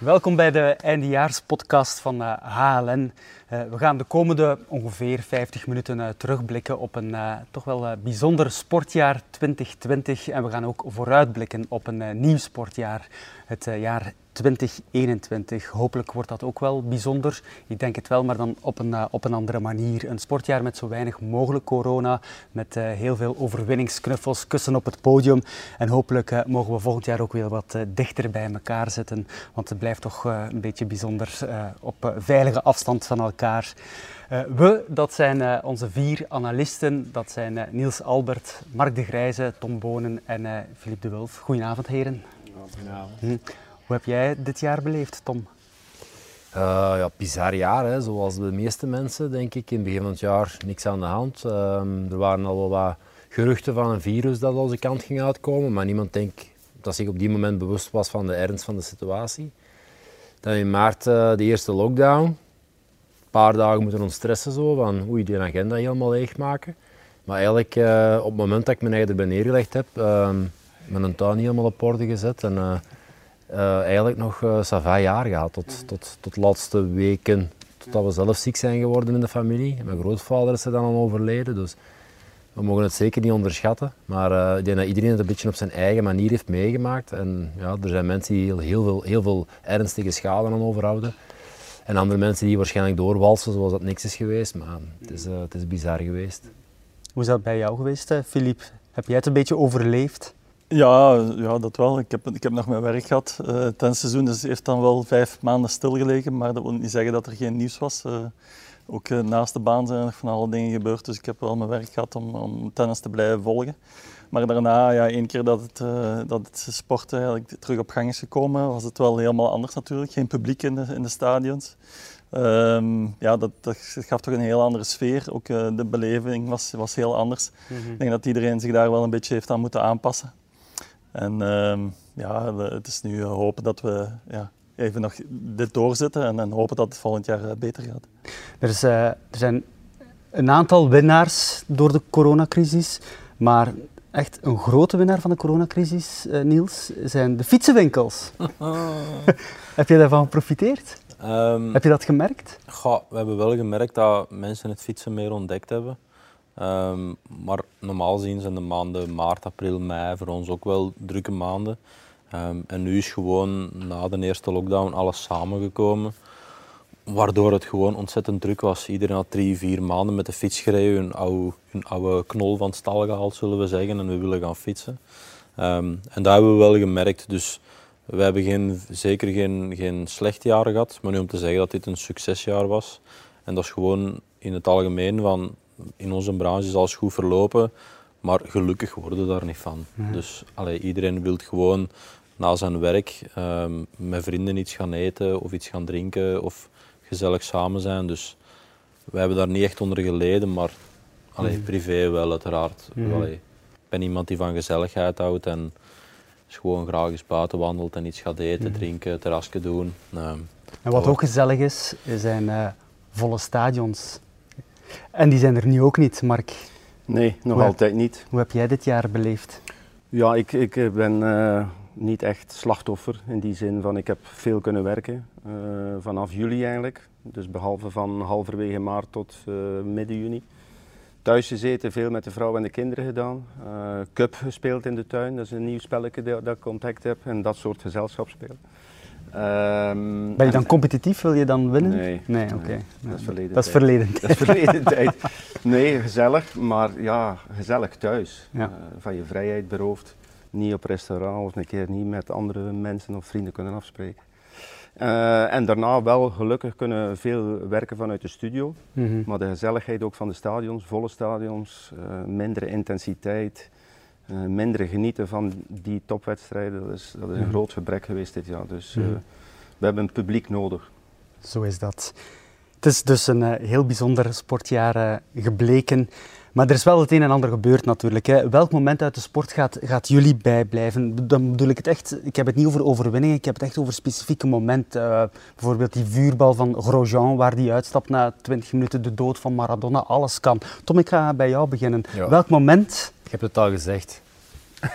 Welkom bij de eindejaarspodcast van HLN. Uh, we gaan de komende ongeveer 50 minuten uh, terugblikken op een toch wel bijzonder sportjaar 2020 en we gaan ook vooruitblikken op een nieuw sportjaar, het jaar 2021. Hopelijk wordt dat ook wel bijzonder. Ik denk het wel, maar dan op een, uh, op een andere manier. Een sportjaar met zo weinig mogelijk corona, met uh, heel veel overwinningsknuffels, kussen op het podium. En hopelijk uh, mogen we volgend jaar ook weer wat dichter bij elkaar zitten, want het blijft toch een beetje bijzonder op veilige afstand van elkaar. we, dat zijn onze vier analisten. Dat zijn Niels Albert, Mark de Grijze, Tom Bonen en Philippe de Wulf. Goedenavond, heren. Goedenavond. Hm. Hoe heb jij dit jaar beleefd, Tom? Uh, ja, bizar jaar, hè. zoals de meeste mensen, denk ik. In het begin van het jaar niks aan de hand. Uh, er waren al wel wat geruchten van een virus dat onze kant ging uitkomen, maar niemand denk dat zich op die moment bewust was van de ernst van de situatie. Dan in maart uh, de eerste lockdown. Een paar dagen moeten ons stressen zo, van oei, die agenda helemaal leegmaken. Maar eigenlijk, uh, op het moment dat ik mijn eigen erbij neergelegd heb, ehm, mijn tuin helemaal op orde gezet en uh, eigenlijk nog uh, sava jaar gehad, tot, tot, tot de laatste weken, totdat we zelf ziek zijn geworden in de familie. Mijn grootvader is er dan al overleden, dus we mogen het zeker niet onderschatten. Maar uh, ik denk dat iedereen het een beetje op zijn eigen manier heeft meegemaakt. En ja, er zijn mensen die heel, heel, veel, heel veel ernstige schade aan overhouden. En andere mensen die waarschijnlijk doorwalsen zoals dat niks is geweest. Maar het is, het is bizar geweest. Hoe is dat bij jou geweest, Filip? Heb jij het een beetje overleefd? Ja, ja, dat wel. Ik heb, ik heb nog mijn werk gehad. Uh, het seizoen dus heeft dan wel vijf maanden stilgelegen, maar dat wil niet zeggen dat er geen nieuws was. Uh, ook uh, naast de baan zijn er nog van alle dingen gebeurd, dus ik heb wel mijn werk gehad om, om tennis te blijven volgen. Maar daarna, ja, één keer dat het, dat het sport eigenlijk terug op gang is gekomen, was het wel helemaal anders natuurlijk. Geen publiek in de, in de stadions. Um, ja, dat, dat, gaf toch een heel andere sfeer. Ook de beleving was, was heel anders. Mm -hmm. Ik denk dat iedereen zich daar wel een beetje heeft aan moeten aanpassen. En uh, ja, het is nu hopen dat we ja, even nog dit doorzetten en, en, hopen dat het volgend jaar eh, beter gaat. Er, is, uh, er zijn een aantal winnaars door de coronacrisis, maar echt een grote winnaar van de coronacrisis, uh, Niels, zijn de fietsenwinkels. Heb je daarvan geprofiteerd? Um, Heb je dat gemerkt? Goh, we hebben wel gemerkt dat mensen het fietsen meer ontdekt hebben. Um, maar normaal gezien zijn de maanden maart, april, mei voor ons ook wel drukke maanden. Um, en nu is gewoon na de eerste lockdown alles samengekomen. Waardoor het gewoon ontzettend druk was. Iedereen had drie, vier maanden met de fiets gereden, hun oude, knol van stal gehaald, zullen we zeggen, en we willen gaan fietsen. Um, en dat hebben we wel gemerkt. Dus we hebben geen, zeker geen, geen slecht jaar gehad, maar nu om te zeggen dat dit een succesjaar was. En dat is gewoon in het algemeen van in onze branche is alles goed verlopen, maar gelukkig worden we daar niet van. Dus allee, iedereen wil gewoon na zijn werk um, met vrienden iets gaan eten of iets gaan drinken of gezellig samen zijn. Dus wij hebben daar niet echt onder geleden, maar allee, mm. privé wel uiteraard. Mm. Allee, ik ben iemand die van gezelligheid houdt en gewoon graag eens buiten wandelt en iets gaat eten, mm. drinken, terrasje doen. Um, en wat ook gezellig is, zijn uh, volle stadions. En die zijn er nu ook niet, Mark. Nee, nog altijd niet. Hoe heb jij dit jaar beleefd? Ja, ik, ik eh, ben uh, niet echt slachtoffer in die zin van ik heb veel kunnen werken. Uh, vanaf juli eigenlijk. Dus behalve van halverwege maart tot midden juni. Thuis gezeten, veel met de vrouw en de kinderen gedaan. cup gespeeld in de tuin, dat is een nieuw spelletje dat, dat ik ontdekt heb. En dat soort gezelschapsspelen. Um, ben je dan competitief? Wil je dan winnen? Nee. Nee, oké. Okay. Dat is verleden dat tijd. Is verleden tijd. Dat is verleden tijd. Nee, gezellig, maar ja, gezellig thuis. Ja. Uh, van je vrijheid beroofd. Niet op restaurant of een keer niet met andere mensen of vrienden kunnen afspreken. Uh, en daarna wel gelukkig kunnen veel werken vanuit de studio. Mm -hmm. Maar de gezelligheid ook van de stadions, volle stadions, uh, mindere intensiteit. Uh, minder genieten van die topwedstrijden. Dat is, dat is een mm. groot gebrek geweest dit jaar. Dus uh, we hebben een publiek nodig. Zo is dat. Het is dus een uh, heel bijzonder sportjaar gebleken. Maar er is wel het een en ander gebeurd natuurlijk. Hè. Welk moment uit de sport gaat, gaat jullie bijblijven? Dan bedoel ik het echt, ik heb het niet over overwinningen, ik heb het echt over specifieke momenten. bijvoorbeeld die vuurbal van Grosjean, waar die uitstapt na 20 minuten, de dood van Maradona, alles kan. Tom, ik ga bij jou beginnen. Ja. Welk moment ik heb het al gezegd.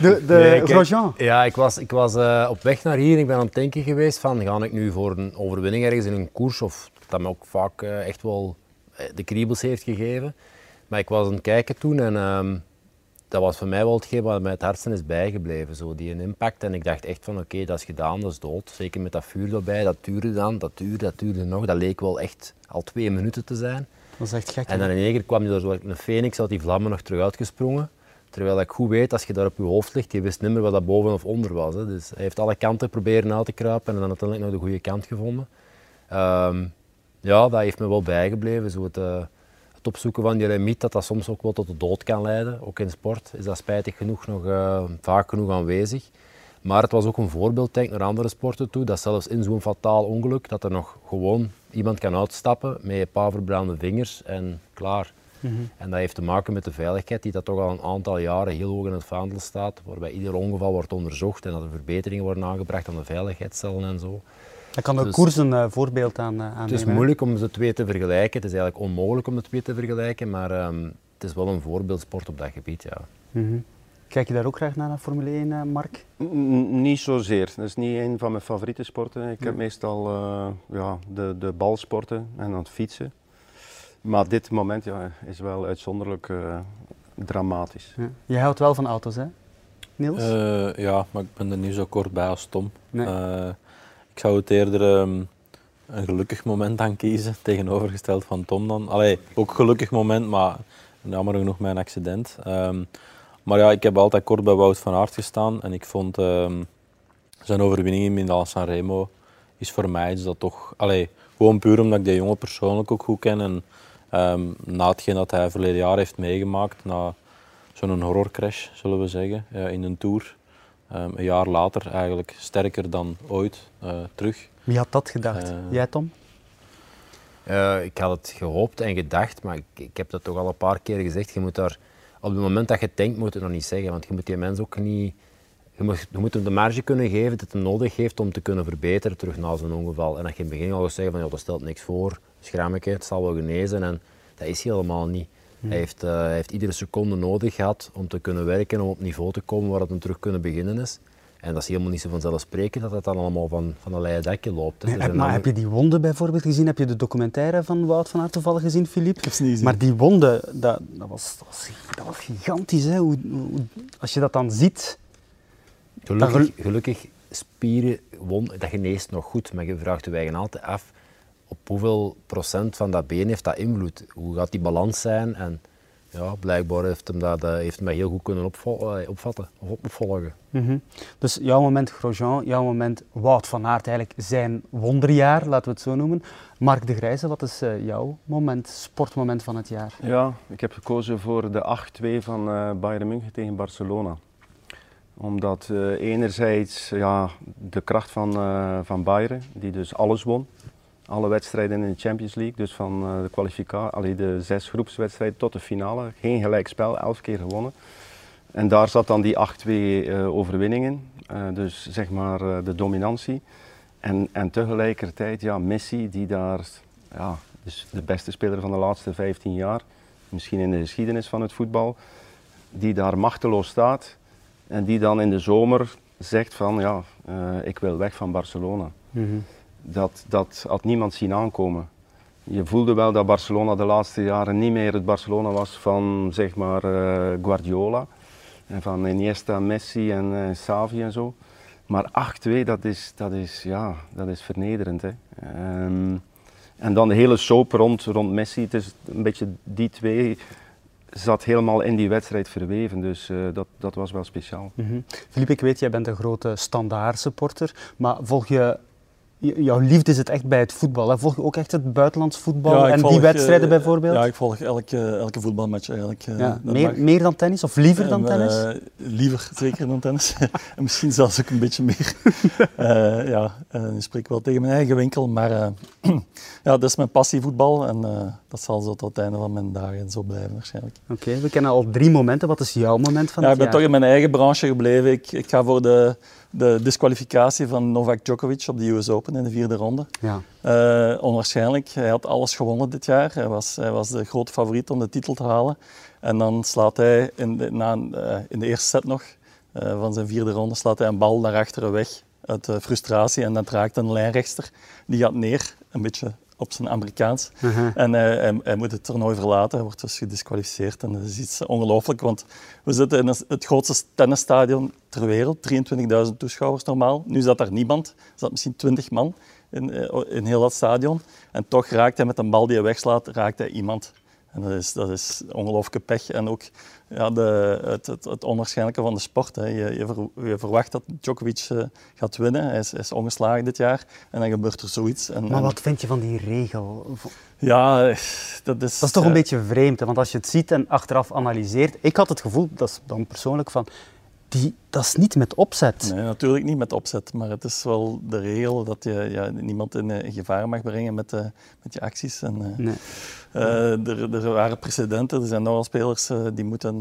de de Nee, kijk, Grosjean. Ja, ik was, ik was eh, op weg naar hier en ik ben aan het denken geweest van ga ik nu voor een overwinning ergens in een koers of dat me ook vaak eh, echt wel eh, de kriebels heeft gegeven. Maar ik was aan het kijken toen en ehm, dat was voor mij wel hetgeen wat mij het hardste is bijgebleven. Zo, die een impact en ik dacht echt van oké, dat is gedaan, dat is dood. Zeker met dat vuur erbij, dat duurde dan, dat duurde, dat duurde nog. Dat leek wel echt al twee minuten te zijn. Dat is echt gek. En dan in één keer kwam hij er zo een phoenix uit die vlammen nog terug uitgesprongen. Terwijl ik goed weet, als je daar op je hoofd ligt, je wist niet meer wat dat boven of onder was. Hè. Dus hij heeft alle kanten proberen uit te kruipen en dan uiteindelijk nog de goede kant gevonden. Ehm, ja, dat heeft me wel bijgebleven. Zo het, eh, het opzoeken van die limiet, dat dat soms ook wel tot de dood kan leiden. Ook in sport is dat spijtig genoeg nog eh, vaak genoeg aanwezig. Maar het was ook een voorbeeld denk ik, naar andere sporten toe, dat zelfs in zo'n fataal ongeluk, dat er nog gewoon iemand kan uitstappen met een paar verbrande vingers en klaar. En dat heeft te maken met de veiligheid, die dat toch al een aantal jaren heel hoog in het vaandel staat, waarbij ieder ongeval wordt onderzocht en dat er verbeteringen worden aangebracht aan de veiligheidscellen en zo. Daar kan de dus- koers een eh, voorbeeld aan, eh, aan Het is nemen, moeilijk om de twee te vergelijken, het is eigenlijk onmogelijk om de twee te vergelijken, maar ehm, het is wel een voorbeeldsport op dat gebied, ja. Mhm. Kijk je daar ook graag naar, naar Formule 1, eh, Mark? N- Niet zozeer. Dat is niet een van mijn favoriete sporten. Ik heb Nee. meestal eh, ja, de, de balsporten en aan het fietsen. Maar dit moment ja, is wel uitzonderlijk eh, dramatisch. Ja. Je houdt wel van auto's, hè? Niels? Eh, ja, maar ik ben er niet zo kort bij als Tom. Nee. Ik zou het eerder ehm, een gelukkig moment aan kiezen, tegenovergesteld van Tom dan. Allee, ook gelukkig moment, maar jammer genoeg mijn accident. Ehm, maar ja, ik heb altijd kort bij Wout van Aert gestaan en ik vond ehm, zijn overwinning in Milan Sanremo is voor mij iets dat toch... Allee, gewoon puur omdat ik die jongen persoonlijk ook goed ken en na hetgeen dat hij verleden jaar heeft meegemaakt, na zo'n horrorcrash, zullen we zeggen, eh, in een Tour. Ehm, een jaar later eigenlijk sterker dan ooit eh, terug. Wie had dat gedacht? eh, Jij, Tom? Eh, ik had het gehoopt en gedacht, maar ik, ik heb dat toch al een paar keer gezegd. Je moet daar, op het moment dat je het denkt, moet je het nog niet zeggen. Want je moet die mens ook niet... Je moet, je moet hem de marge kunnen geven dat hij nodig heeft om te kunnen verbeteren terug na zo'n ongeval. En dat je in het begin al eens zeggen van, ja, dat stelt niks voor, schrammetje, het zal wel genezen. En dat is hij helemaal niet. Hij, heeft, eh, hij heeft iedere seconde nodig gehad om te kunnen werken, om op niveau te komen waar het hem terug kunnen beginnen is. En dat is helemaal niet zo vanzelfsprekend dat het dan allemaal van, van een leien dakje loopt. Nee, zijn maar dan- heb je die wonden bijvoorbeeld gezien? Heb je de documentaire van Wout van Aert toevallig gezien, Filip? Ik heb ze niet gezien. Maar die wonden, dat, dat, was, dat, was, dat was gigantisch. Hè? Hoe, hoe- als je dat dan ziet... Gelukkig, gelukkig spieren, won, dat geneest nog goed, maar je vraagt je eigen altijd af op hoeveel procent van dat been heeft dat invloed. Hoe gaat die balans zijn? En ja, blijkbaar heeft hem dat, eh, heeft dat heel goed kunnen eh, opvatten of opvolgen. Mhm. Dus jouw moment Grosjean, jouw moment Wout van Aert, eigenlijk zijn wonderjaar, laten we het zo noemen. Mark de Grijze, wat is eh, jouw moment, sportmoment van het jaar? Ja, ik heb gekozen voor de 8-2 van eh Bayern München tegen Barcelona. Omdat eh, enerzijds ja, de kracht van, eh, van Bayern, die dus alles won. Alle wedstrijden in de Champions League, dus van eh, de kwalificatie, de zes groepswedstrijden tot de finale. Geen gelijkspel, elf keer gewonnen. En daar zat dan die 8-2 eh, overwinningen, eh, dus zeg maar de dominantie. En, en tegelijkertijd ja, Messi, die daar, ja, dus de beste speler van de laatste 15 jaar, misschien in de geschiedenis van het voetbal, die daar machteloos staat en die dan in de zomer zegt van ja, ik wil weg van Barcelona. Dat, dat had niemand zien aankomen. Je voelde wel dat Barcelona de laatste jaren niet meer het Barcelona was van zeg maar eh, Guardiola en van Iniesta, Messi en Xavi en zo. Maar 8-2, dat is, dat, is, ja, dat is vernederend. Hè. Ehm, en dan de hele soap rond, rond Messi, het is een beetje die twee zat helemaal in die wedstrijd verweven. Dus eh, dat, dat was wel speciaal. Mhm. Filip, ik weet, jij bent een grote standaard-supporter, maar volg je... Jouw liefde zit echt bij het voetbal. Hè? Volg je ook echt het buitenlands voetbal Ja, ik en volg, die wedstrijden eh, bijvoorbeeld? Ja, ik volg elke, elke voetbalmatch eigenlijk. eh, Ja, meer, mag. meer dan tennis of liever dan tennis? eh, liever, zeker dan tennis. en misschien zelfs ook een beetje meer. Ja, nu spreek ik wel tegen mijn eigen winkel, maar ja, dat is mijn passie voetbal en dat zal zo tot het einde van mijn dagen zo blijven waarschijnlijk. Oké, we kennen al drie momenten. Wat is jouw moment van Ja, ik het ben jaar? toch in mijn eigen branche gebleven. Ik, ik ga voor de, de disqualificatie van Novak Djokovic op de US Open in de vierde ronde. Ja. Eh, onwaarschijnlijk. Hij had alles gewonnen dit jaar. Hij was, hij was de grote favoriet om de titel te halen. En dan slaat hij in de, na, in de eerste set nog van zijn vierde ronde slaat hij een bal naar achteren weg uit frustratie. En dan raakt een lijnrechter. Die gaat neer, een beetje op zijn Amerikaans. En hij, hij, moet het toernooi verlaten. Hij wordt dus gedisqualificeerd. En dat is iets ongelooflijk, want we zitten in het grootste tennisstadion ter wereld. 23.000 toeschouwers normaal. Nu zat daar niemand. Er zat misschien 20 man in, eh, in heel dat stadion. En toch raakt hij met een bal die hij wegslaat, raakt hij iemand. En dat is, dat is ongelooflijke pech. En ook ja, de, het, het, het, onwaarschijnlijke van de sport. Hè. Je, je, verwacht dat Djokovic uh, gaat winnen. Hij is, is, ongeslagen dit jaar. En dan gebeurt er zoiets. En, maar wat vind je van die regel? Ja, dat is... Dat is toch een beetje vreemd. Hè? Want als je het ziet en achteraf analyseert... Ik had het gevoel, dat is dan persoonlijk, van die, dat is niet met opzet. Nee, natuurlijk niet met opzet, maar het is wel de regel dat je ja, niemand in, in, gevaar mag brengen met, uh, met je acties. En, uh, nee. er, er, waren precedenten, er zijn nogal spelers die moeten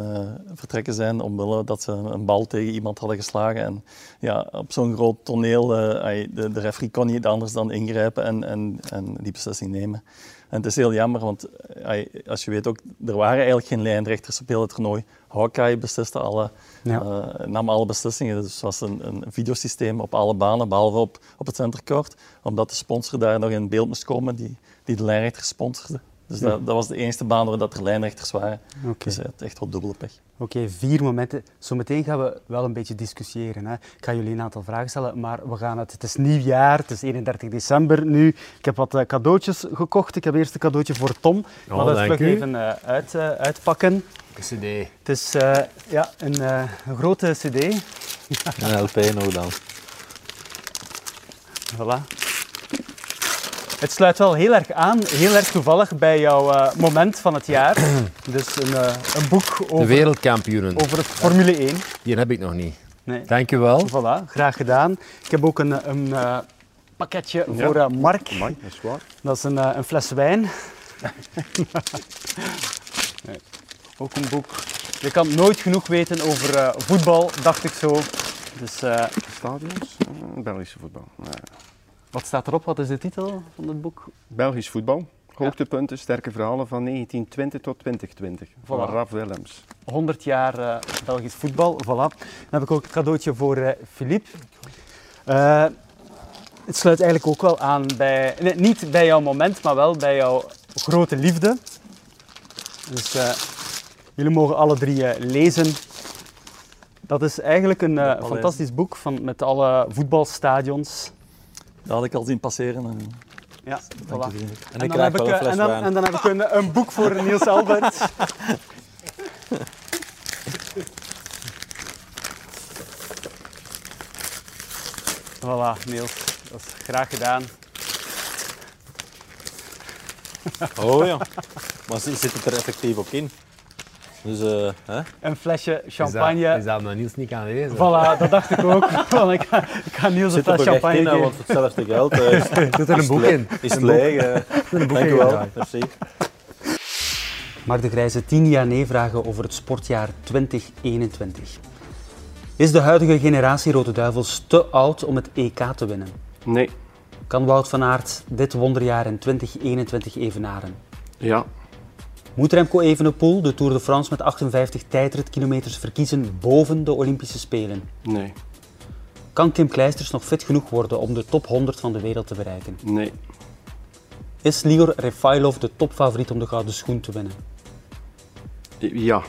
vertrekken zijn omwille dat ze een bal tegen iemand hadden geslagen. En ja, op zo'n groot toneel, de, de referee kon niet anders dan ingrijpen en, en, en die beslissing nemen. En het is heel jammer, want als je weet ook, er waren eigenlijk geen lijnrechters op heel het toernooi. Hawkeye besliste alle, ja. uh, nam alle beslissingen. Dus het was een, een videosysteem op alle banen, behalve op, op het centercourt. Omdat de sponsor daar nog in beeld moest komen die, die de lijnrechter sponsorde. Dus dat, dat, was de enige baan waar dat er lijnrechters waren. Okay. Dus het echt wel dubbele pech. Oké, vier momenten. Zometeen gaan we wel een beetje discussiëren. Hè. Ik ga jullie een aantal vragen stellen, maar we gaan het... Het is nieuwjaar, het is 31 december nu. Ik heb wat uh, cadeautjes gekocht. Ik heb eerst een cadeautje voor Tom. Oh, maar dat vlug even uh, uit, uh, uitpakken. Een cd. Het is ja, een, een, grote cd. een LP nog dan. Voilà. Het sluit wel heel erg aan, heel erg toevallig bij jouw uh, moment van het jaar. dus een, uh, een boek over, de wereldkampioenen. over het Formule 1. Die heb ik nog niet. Nee. Dankjewel. Voilà, graag gedaan. Ik heb ook een, een uh, pakketje ja. voor Mark. Mark, dat is waar. Dat is een, een fles wijn. nee. Ook een boek. Je kan nooit genoeg weten over voetbal, dacht ik zo. Dus, Stadions? Belgische voetbal. Nee. Wat staat erop? Wat is de titel van het boek? Belgisch voetbal. Hoogtepunten, sterke verhalen van 1920 tot 2020. Voilà. Van Raf Willems. 100 jaar uh, Belgisch voetbal. Voilà. Dan heb ik ook een cadeautje voor uh, Philippe. Uh, het sluit eigenlijk ook wel aan bij, nee, niet bij jouw moment, maar wel bij jouw grote liefde. Dus jullie mogen alle drie lezen. Dat is eigenlijk een fantastisch boek van, met alle voetbalstadions dat had ik al zien passeren. En... Ja, voilà. En, en, dan heb ik, een en, dan, en dan heb ik een, een boek voor Niels Albert. voilà, Niels. Dat is graag gedaan. Oh ja. Maar zit het er effectief ook in? Dus, uh, hè? Een flesje champagne. Is dat, is dat Niels niet aan lezen? Voilà, dat dacht ik ook. ik, ga, ik ga Niels een fles champagne in, geven. want voor hetzelfde geld uh, Zit er een boek in. Is het leeg. Uh, een boek Dank u wel. Merci. Mark de Grijze, 10 jaar nee vragen over het sportjaar 2021. Is de huidige generatie Rode Duivels te oud om het EK te winnen? Nee. Kan Wout van Aert dit wonderjaar in 2021 evenaren? Ja. Moet Remco Evenepoel de Tour de France met 58 tijdritkilometers verkiezen boven de Olympische Spelen? Nee. Kan Kim Kleisters nog fit genoeg worden om de top 100 van de wereld te bereiken? Nee. Is Ligor Refailov de topfavoriet om de gouden schoen te winnen? Ja.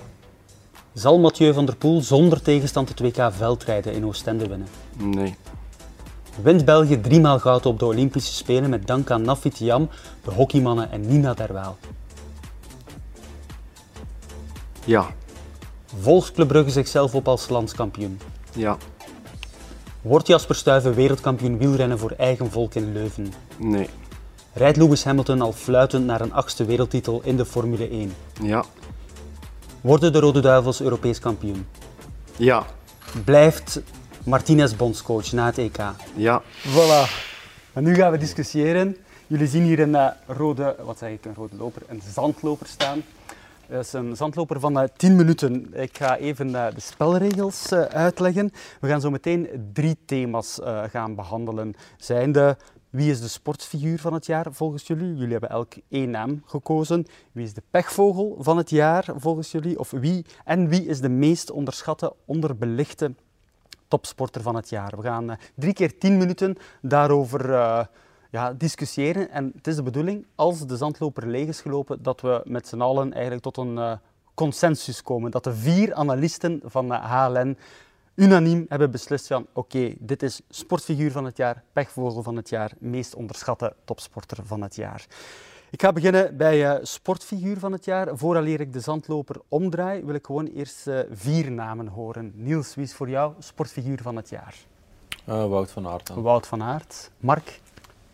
Zal Mathieu van der Poel zonder tegenstand het WK veldrijden in Oostende winnen? Nee. Wint België driemaal goud op de Olympische Spelen met dank aan Nafit Yam, de hockeymannen en Nina Derwaal? Ja. Volgt Club Brugge zichzelf op als landskampioen? Ja. Wordt Jasper Stuyven wereldkampioen wielrennen voor eigen volk in Leuven? Nee. Rijdt Lewis Hamilton al fluitend naar een achtste wereldtitel in de Formule 1? Ja. Worden de Rode Duivels Europees kampioen? Ja. Blijft Martinez bondscoach na het EK? Ja. Voilà. En nu gaan we discussiëren. Jullie zien hier een uh, rode, wat zeg ik, een rode loper, een zandloper staan. Dat is een zandloper van 10 eh, minuten. Ik ga even eh, de spelregels eh, uitleggen. We gaan zo meteen drie thema's gaan behandelen. Zijn de Wie is de sportfiguur van het jaar volgens jullie? Jullie hebben elk één naam gekozen. Wie is de pechvogel van het jaar volgens jullie? Of wie en wie is de meest onderschatte, onderbelichte topsporter van het jaar? We gaan drie keer tien minuten daarover ja, discussiëren. En het is de bedoeling, als de zandloper leeg is gelopen, dat we met z'n allen eigenlijk tot een uh, consensus komen. Dat de vier analisten van HLN unaniem hebben beslist van oké, okay, dit is sportfiguur van het jaar, pechvogel van het jaar, meest onderschatte topsporter van het jaar. Ik ga beginnen bij uh, sportfiguur van het jaar. Vooraleer ik de zandloper omdraai, wil ik gewoon eerst uh, vier namen horen. Niels, wie is voor jou sportfiguur van het jaar? Uh, Wout van Aert. Dan. Wout van Aert. Mark?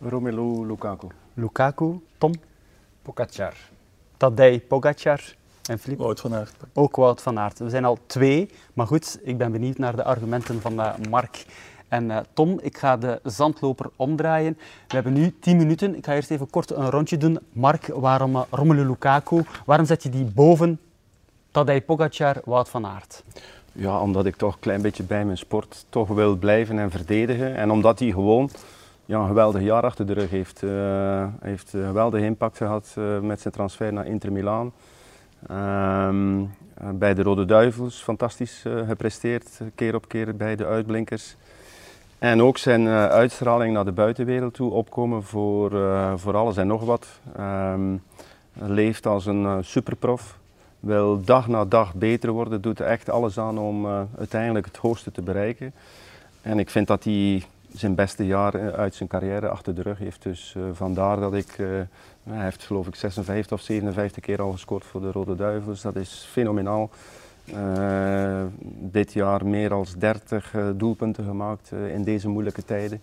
Romelu Lukaku. Lukaku. Tom? Pogacar. Tadej Pogacar. En Filip? Wout van Aert. Ook Wout van Aert. We zijn al twee, maar goed, ik ben benieuwd naar de argumenten van uh, Mark en uh, Tom. Ik ga de zandloper omdraaien. We hebben nu 10 minuten. Ik ga eerst even kort een rondje doen. Mark, waarom uh, Romelu Lukaku? Waarom zet je die boven Tadej Pogacar, Wout van Aert? Ja, omdat ik toch een klein beetje bij mijn sport toch wil blijven en verdedigen. En omdat hij gewoon ja, een geweldig jaar achter de rug heeft. Uh, heeft een geweldige impact gehad uh, met zijn transfer naar Inter Milaan. Um, bij de Rode Duivels fantastisch gepresteerd, keer op keer bij de uitblinkers. En ook zijn uitstraling naar de buitenwereld toe, opkomen voor, voor alles en nog wat. Um, leeft als een superprof, wil dag na dag beter worden, doet er echt alles aan om uiteindelijk het hoogste te bereiken. En ik vind dat hij zijn beste jaar uit zijn carrière achter de rug heeft. Dus vandaar dat ik hij heeft geloof ik 56 of 57 keer al gescoord voor de Rode Duivels. Dat is fenomenaal. Dit jaar meer dan 30 uh, doelpunten gemaakt in deze moeilijke tijden.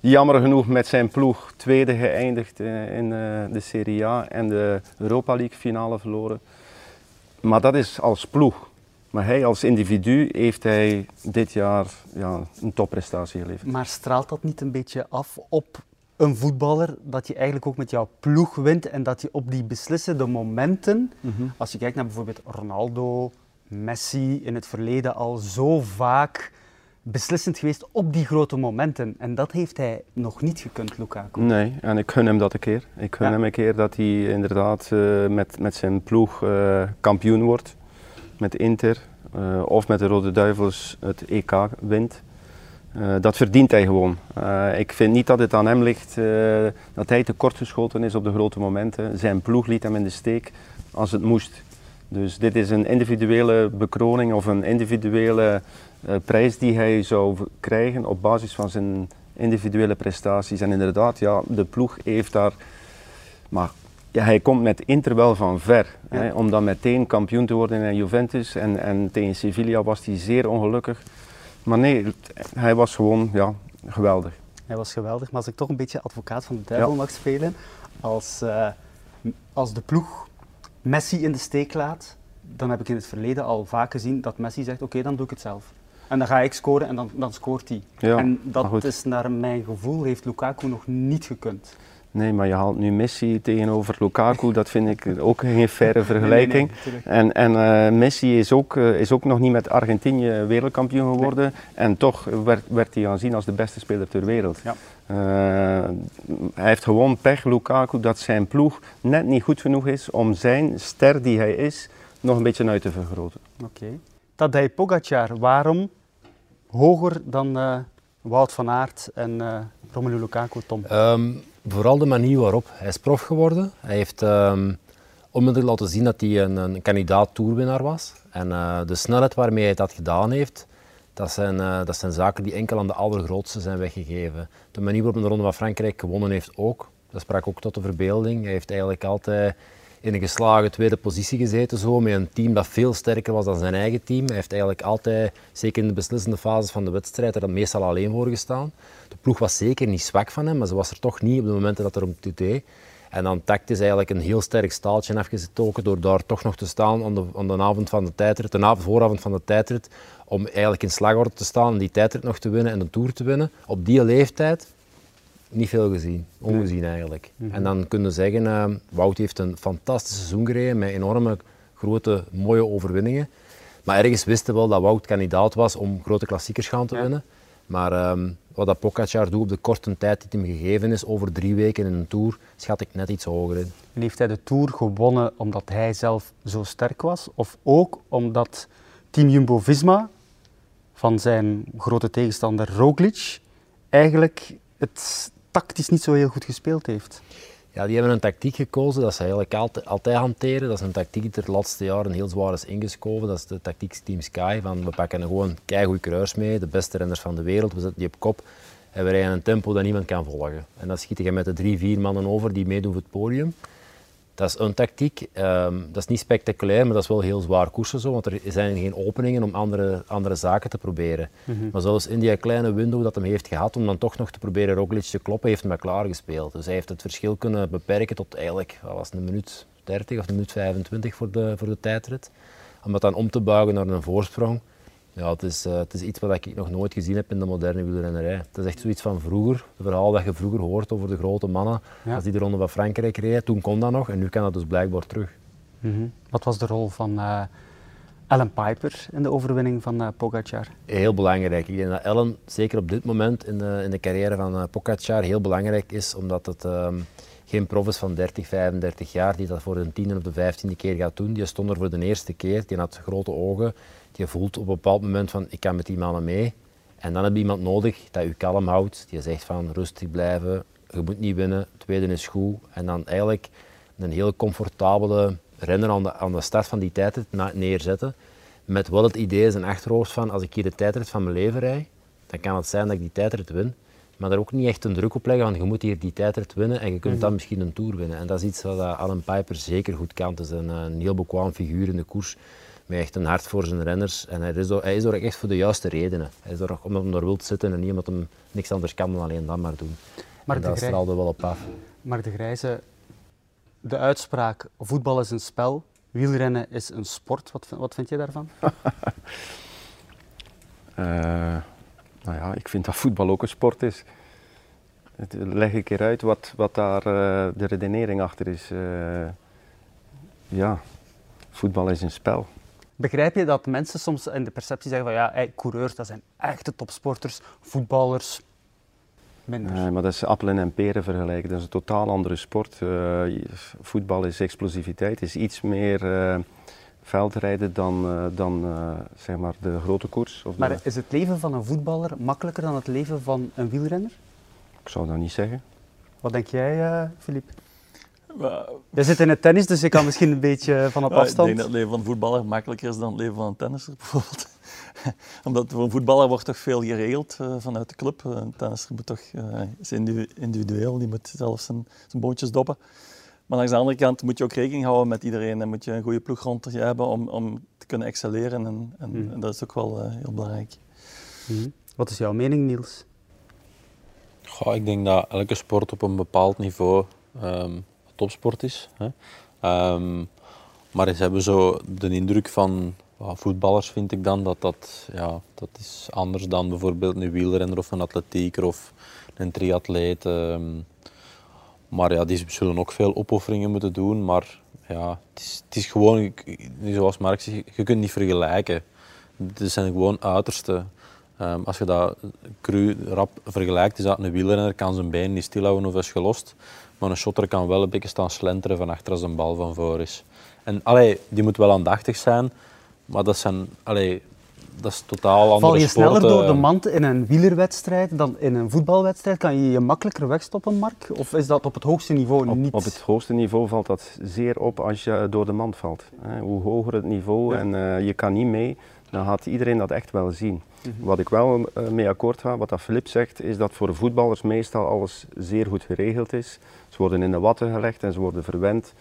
Jammer genoeg met zijn ploeg tweede geëindigd in de Serie A en de Europa League finale verloren. Maar dat is als ploeg. Maar hij als individu heeft hij dit jaar ja, een topprestatie geleverd. Maar straalt dat niet een beetje af op een voetballer dat je eigenlijk ook met jouw ploeg wint en dat je op die beslissende momenten, mm -hmm. als je kijkt naar bijvoorbeeld Ronaldo, Messi in het verleden al zo vaak beslissend geweest op die grote momenten. En dat heeft hij nog niet gekund, Lukaku. Nee, en ik gun hem dat een keer. Ik gun ja. hem een keer dat hij inderdaad uh, met, met zijn ploeg uh, kampioen wordt. Met Inter uh, of met de Rode Duivels het EK wint. Uh, dat verdient hij gewoon. Uh, ik vind niet dat het aan hem ligt dat hij tekortgeschoten is op de grote momenten. Zijn ploeg liet hem in de steek als het moest. Dus dit is een individuele bekroning of een individuele prijs die hij zou krijgen op basis van zijn individuele prestaties. En inderdaad, ja, de ploeg heeft daar. Maar ja, hij komt met Inter wel van ver. Ja. Hè, om dan meteen kampioen te worden in Juventus. En, en tegen Sevilla was hij zeer ongelukkig. Maar nee, hij was gewoon ja, geweldig. Hij was geweldig, maar als ik toch een beetje advocaat van de duivel ja. mag spelen, als, uh, als de ploeg Messi in de steek laat, dan heb ik in het verleden al vaak gezien dat Messi zegt, oké, okay, dan doe ik het zelf. En dan ga ik scoren en dan, dan scoort hij. Ja, en dat is naar mijn gevoel, heeft Lukaku nog niet gekund. Nee, maar je haalt nu Messi tegenover Lukaku, dat vind ik ook geen faire vergelijking. Nee, nee, en en uh, Messi is ook, uh, is ook nog niet met Argentinië wereldkampioen geworden. Nee. En toch werd, werd hij aanzien als de beste speler ter wereld. Ja. Uh, hij heeft gewoon pech, Lukaku, dat zijn ploeg net niet goed genoeg is om zijn ster die hij is, nog een beetje uit te vergroten. Oké. Okay. Tadej Pogacar, waarom hoger dan Wout van Aert en Romelu Lukaku, Tom? Um, Vooral de manier waarop. Hij is prof geworden. Hij heeft um, onmiddellijk laten zien dat hij een, een kandidaat toerwinnaar was. En uh, de snelheid waarmee hij dat gedaan heeft, dat zijn, uh, dat zijn zaken die enkel aan de allergrootste zijn weggegeven. De manier waarop hij de Ronde van Frankrijk gewonnen heeft ook. Dat sprak ook tot de verbeelding. Hij heeft eigenlijk altijd in een geslagen tweede positie gezeten, zo, met een team dat veel sterker was dan zijn eigen team. Hij heeft eigenlijk altijd, zeker in de beslissende fases van de wedstrijd, er dan meestal alleen voor gestaan. De ploeg was zeker niet zwak van hem, maar ze was er toch niet op de momenten dat er om toe deed. En dan tactisch eigenlijk een heel sterk staaltje afgestoken door daar toch nog te staan aan de, de avond van de tijdrit, de avond, vooravond van de tijdrit, om eigenlijk in slagorde te staan en die tijdrit nog te winnen en de Tour te winnen. Op die leeftijd niet veel gezien, ongezien eigenlijk. Mm -hmm. En dan kunnen zeggen, uh, Wout heeft een fantastisch seizoen gereden met enorme grote, mooie overwinningen. Maar ergens wisten we wel dat Wout kandidaat was om grote klassiekers gaan te ja. winnen. Maar ehm, wat dat Pogacar doet op de korte tijd die hem gegeven is, over drie weken in een Tour, schat ik net iets hoger in. En heeft hij de Tour gewonnen omdat hij zelf zo sterk was? Of ook omdat Team Jumbo-Visma van zijn grote tegenstander Roglic eigenlijk het tactisch niet zo heel goed gespeeld heeft? Ja, die hebben een tactiek gekozen dat ze eigenlijk altijd, hanteren. Dat is een tactiek die er de laatste jaren heel zwaar is ingeschoven. Dat is de tactiek Team Sky. Van we pakken gewoon keigoed kruis mee, de beste renners van de wereld. We zetten die op kop en we rijden een tempo dat niemand kan volgen. En dan schiet je met de drie, vier mannen over die meedoen voor het podium. Dat is een tactiek. Ehm, dat is niet spectaculair, maar dat is wel heel zwaar koersen zo, want er zijn geen openingen om andere, andere zaken te proberen. Mhm. Maar zelfs in die kleine window dat hij heeft gehad om dan toch nog te proberen Roglic te kloppen, heeft hij maar klaargespeeld. Dus hij heeft het verschil kunnen beperken tot eigenlijk, wat was het, een minuut 30 of een minuut 25 voor de, voor de tijdrit. Om dat dan om te buigen naar een voorsprong. Ja, het is, eh, het is iets wat ik nog nooit gezien heb in de moderne wielrennerij. Het is echt zoiets van vroeger, het verhaal dat je vroeger hoort over de grote mannen, Ja. als die de Ronde van Frankrijk reden. Toen kon dat nog en nu kan dat dus blijkbaar terug. Mhm. Wat was de rol van eh Alan Piper in de overwinning van eh Pogacar? Heel belangrijk. Ik denk dat Ellen, zeker op dit moment in de, in de carrière van uh, Pogacar, heel belangrijk is, omdat het ehm, geen prof is van 30, 35 jaar die dat voor de tiende of de vijftiende keer gaat doen. Die stond er voor de eerste keer, die had grote ogen. Die voelt op een bepaald moment van, ik kan met die mannen mee. En dan heb je iemand nodig dat je kalm houdt, die zegt van, rustig blijven, je moet niet winnen, tweede is goed. En dan eigenlijk een heel comfortabele renner aan de, aan de start van die tijdrit neerzetten. Met wel het idee in zijn achterhoofd van, als ik hier de tijdrit van mijn leven rijd, dan kan het zijn dat ik die tijdrit win. Maar daar ook niet echt een druk op leggen van, je moet hier die tijdrit winnen en je kunt dan misschien een Tour winnen. En dat is iets wat eh, Alan Piper zeker goed kan. Het is een, eh, een heel bekwaam figuur in de koers. Met echt een hart voor zijn renners. En hij is, er, hij is er ook echt voor de juiste redenen. Hij is er ook omdat hij daar wil zitten en niet omdat hij niks anders kan dan alleen dat maar doen. Maar en dat Grij- straalde wel op af. Maar de Grijze, de uitspraak voetbal is een spel, wielrennen is een sport. Wat, vind- wat vind je daarvan? Eh, nou ja, ik vind dat voetbal ook een sport is. Het, leg ik eruit wat, wat daar eh, de redenering achter is. Eh, ja, voetbal is een spel. Begrijp je dat mensen soms in de perceptie zeggen van ja, hey, coureurs dat zijn echte topsporters, voetballers minder. Nee, maar dat is appelen en peren vergelijken. Dat is een totaal andere sport. Eh, voetbal is explosiviteit, is iets meer veldrijden dan, eh, dan eh, zeg maar de grote koers. Of de- Maar is het leven van een voetballer makkelijker dan het leven van een wielrenner? ik zou dat niet zeggen. Wat denk jij, eh Filip? Maar, Jij zit in het tennis, dus je kan misschien een beetje van op ja, ik afstand. denk dat het leven van een voetballer makkelijker is dan het leven van een tennisser bijvoorbeeld. Omdat voor een voetballer wordt toch veel geregeld eh, vanuit de club. Eh, Een tennisser moet toch, eh, is individu- individueel, die moet zelf zijn, zijn bootjes doppen. Maar langs de andere kant moet je ook rekening houden met iedereen en moet je een goede ploeg rond je hebben om, om te kunnen excelleren. En, en, Hmm. en dat is ook wel eh, heel belangrijk. Mhm. Wat is jouw mening, Niels? Goh, ik denk dat elke sport op een bepaald niveau ehm, topsport is. Hè. Ehm, maar ze hebben zo de indruk van voetballers, vind ik dan, dat dat, ja, dat is anders dan bijvoorbeeld een wielrenner of een atletieker of een triatleet. ehm. Maar ja, die zullen ook veel opofferingen moeten doen. Maar ja, het is, het is gewoon, zoals Mark zegt, je kunt niet vergelijken. Het zijn gewoon uitersten. Ehm, als je dat cru rap vergelijkt, is dat een wielrenner kan zijn been niet stilhouden of is gelost. Maar een shotter kan wel een beetje staan slenteren van achter als een bal van voor is. En allee, die moet wel aandachtig zijn, maar dat, zijn, allee, dat is totaal andere Val je sneller door de mand in een wielerwedstrijd dan in een voetbalwedstrijd? Kan je je makkelijker wegstoppen, Mark? Of is dat op het hoogste niveau Op, niet? op het hoogste niveau valt dat zeer op als je door de mand valt. Hoe hoger het niveau Ja. en eh, je kan niet mee, dan gaat iedereen dat echt wel zien. Mhm. Wat ik wel eh, mee akkoord ga, wat dat Filip zegt, is dat voor voetballers meestal alles zeer goed geregeld is. Ze worden in de watten gelegd en ze worden verwend.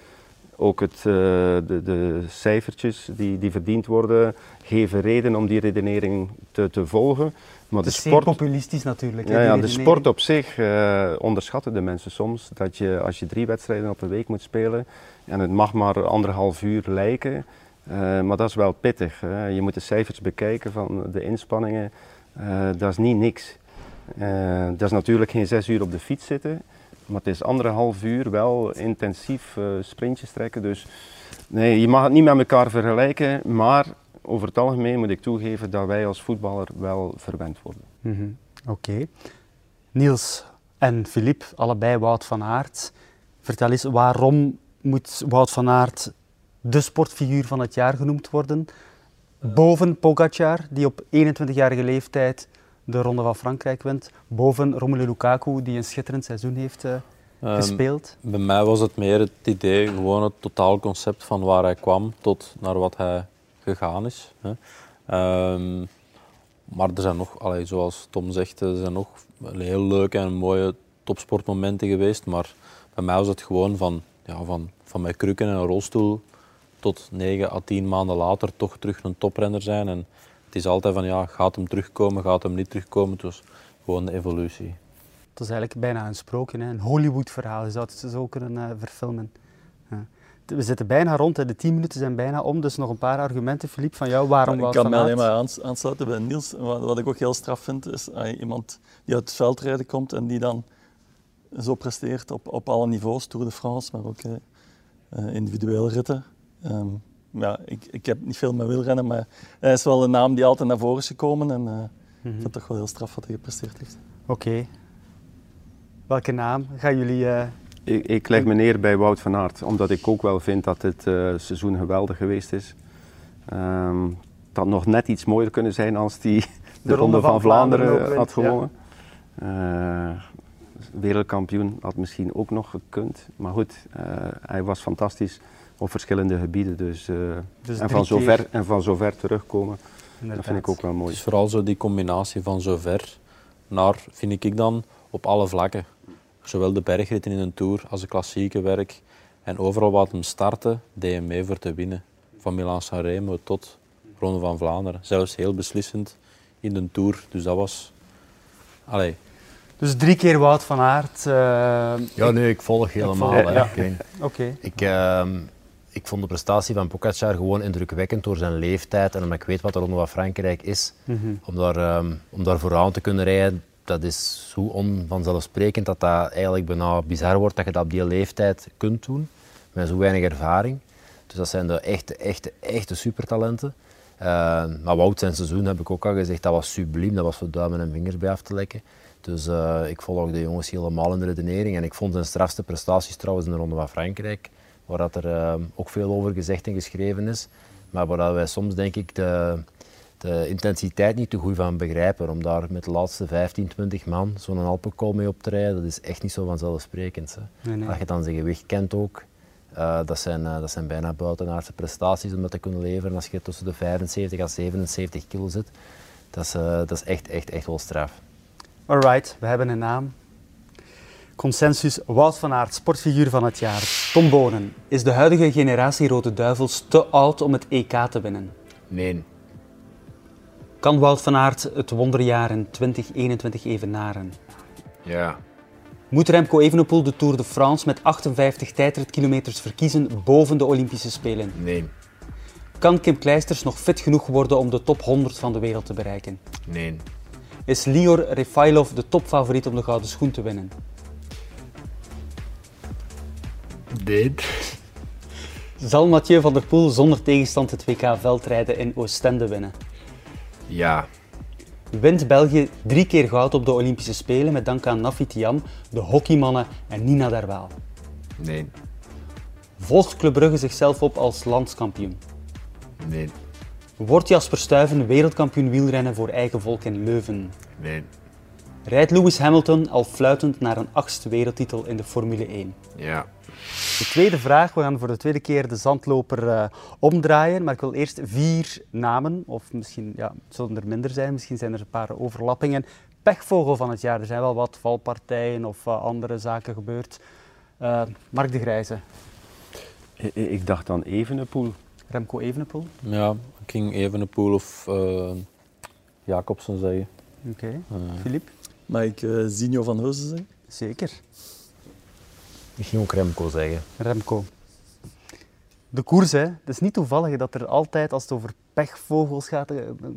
Ook het, eh, de, de cijfertjes die, die verdiend worden, geven reden om die redenering te, te volgen. Maar Het de is zeer sport, populistisch natuurlijk. hè, ja, ja, de sport op zich eh, onderschatten de mensen soms. Dat je als je drie wedstrijden op een week moet spelen en het mag maar anderhalf uur lijken, eh, maar dat is wel pittig. hè. Je moet de cijfers bekijken van de inspanningen. Dat is niet niks. Dat is natuurlijk geen zes uur op de fiets zitten, maar het is anderhalf uur wel intensief eh, sprintjes trekken. Dus nee, je mag het niet met elkaar vergelijken, maar over het algemeen moet ik toegeven dat wij als voetballer wel verwend worden. Mhm. Oké. Niels en Filip, allebei Wout van Aert. Vertel eens, waarom moet Wout van Aert de sportfiguur van het jaar genoemd worden? Boven Pogacar, die op 21-jarige leeftijd de Ronde van Frankrijk wint. Boven Romelu Lukaku, die een schitterend seizoen heeft uh, gespeeld. Bij mij was het meer het idee, gewoon het totaalconcept van waar hij kwam tot naar wat hij gegaan is. Hè. Um, maar er zijn nog, allee, zoals Tom zegt, er zijn nog heel leuke en mooie topsportmomenten geweest. Maar bij mij was het gewoon van, ja, van, van mijn krukken en een rolstoel tot 9 à 10 maanden later toch terug een toprenner zijn. En het is altijd van, ja, gaat hem terugkomen, gaat hem niet terugkomen. Het was gewoon de evolutie. Het is eigenlijk bijna een sprookje, hè? een Hollywood-verhaal. Je zou het zo kunnen uh, verfilmen. Ja. We zitten bijna rond, hè. de 10 minuten zijn bijna om. Dus nog een paar argumenten, Filip, van jou. Waarom Ik kan me alleen maar aansluiten bij Niels. Wat, wat, ik ook heel straf vind, is uh, iemand die uit het veldrijden komt en die dan zo presteert op, op alle niveaus, Tour de France, maar ook uh, individuele ritten. Um, ja, ik, ik heb niet veel met wielrennen, maar hij is wel een naam die altijd naar voren is gekomen. En uh, mm -hmm. ik vind het toch wel heel straf wat hij gepresteerd heeft. Oké. Okay. Welke naam gaan jullie... Uh... Ik, ik, leg me neer bij Wout van Aert, omdat ik ook wel vind dat dit uh, seizoen geweldig geweest is. Um, dat nog net iets mooier kunnen zijn als die de, de Ronde, van, van Vlaanderen, Vlaanderen had gewonnen. Ja. wereldkampioen had misschien ook nog gekund. Maar goed, hij was fantastisch op verschillende gebieden. Dus, uh, dus en, van zover, en van zover terugkomen, Inderdaad. dat vind ik ook wel mooi. Dus vooral zo die combinatie van zover naar, vind ik dan, op alle vlakken. Zowel de bergritten in een Tour als de klassieke werk. En overal wat hem starten, deed hij mee voor te winnen. Van Milan-San Remo tot Ronde van Vlaanderen. Zelfs heel beslissend in de Tour. Dus dat was... Allee, dus drie keer Wout van Aert. Uh, ja, nee, ik volg helemaal. Ik volg, ja. Oké. Okay. Ik, uh, ik vond de prestatie van Pogacar gewoon indrukwekkend door zijn leeftijd en omdat ik weet wat de Ronde van Frankrijk is. Mm -hmm. om, daar, um, om daar vooraan te kunnen rijden, dat is zo onvanzelfsprekend dat dat eigenlijk bijna bizar wordt dat je dat op die leeftijd kunt doen, met zo weinig ervaring. Dus dat zijn de echte, echte, echte supertalenten. Uh, maar Wout zijn seizoen, heb ik ook al gezegd, dat was subliem, dat was voor duimen en vingers bij af te lekken. Dus uh, ik volg de jongens helemaal in de redenering en ik vond zijn strafste prestaties trouwens in de Ronde van Frankrijk waar dat er uh, ook veel over gezegd en geschreven is, maar waar wij soms denk ik de, de intensiteit niet te goed van begrijpen. Om daar met de laatste 15, 20 man zo'n Alpenkool mee op te rijden, dat is echt niet zo vanzelfsprekend. Hè. Nee, nee. Als je dan zijn gewicht kent ook, uh, dat, zijn, uh, dat zijn bijna buitenaardse prestaties om dat te kunnen leveren als je tussen de 75 en 77 kilo zit. Dat is, uh, dat is echt, echt, echt wel straf. Alright, we hebben een naam. Consensus Wout van Aert, sportfiguur van het jaar. Tom Bonen, is de huidige generatie Rode Duivels te oud om het EK te winnen? Nee. Kan Wout van Aert het wonderjaar in 2021 evenaren? Ja. Moet Remco Evenepoel de Tour de France met 58 tijdritkilometers verkiezen boven de Olympische Spelen? Nee. Kan Kim Kleisters nog fit genoeg worden om de top 100 van de wereld te bereiken? Nee. Is Lior Refailov de topfavoriet om de gouden schoen te winnen? Nee. Zal Mathieu van der Poel zonder tegenstand het WK veldrijden in Oostende winnen? Ja. Wint België drie keer goud op de Olympische Spelen met dank aan Nafi Tiam, de hockeymannen en Nina Derwaal? Nee. Volgt Club Brugge zichzelf op als landskampioen? Nee. Wordt Jasper Stuyven wereldkampioen wielrennen voor eigen volk in Leuven? Nee. Rijdt Lewis Hamilton al fluitend naar een achtste wereldtitel in de Formule 1? Ja. De tweede vraag, we gaan voor de tweede keer de zandloper uh, omdraaien, maar ik wil eerst vier namen, of misschien ja, zullen er minder zijn, misschien zijn er een paar overlappingen. Pechvogel van het jaar, er zijn wel wat valpartijen of uh, andere zaken gebeurd. Uh, Mark de Grijze. Ik, ik dacht dan Evenepoel. Remco Evenepoel? Ja, ik ging Evenepoel of Jacobsen zeggen. Oké, okay. Filip? Mag ik uh, Zinho van Heusen zeggen? Zeker. Ik ging ook Remco zeggen. Remco. De koers, hè. Het is niet toevallig dat er altijd, als het over pechvogels gaat,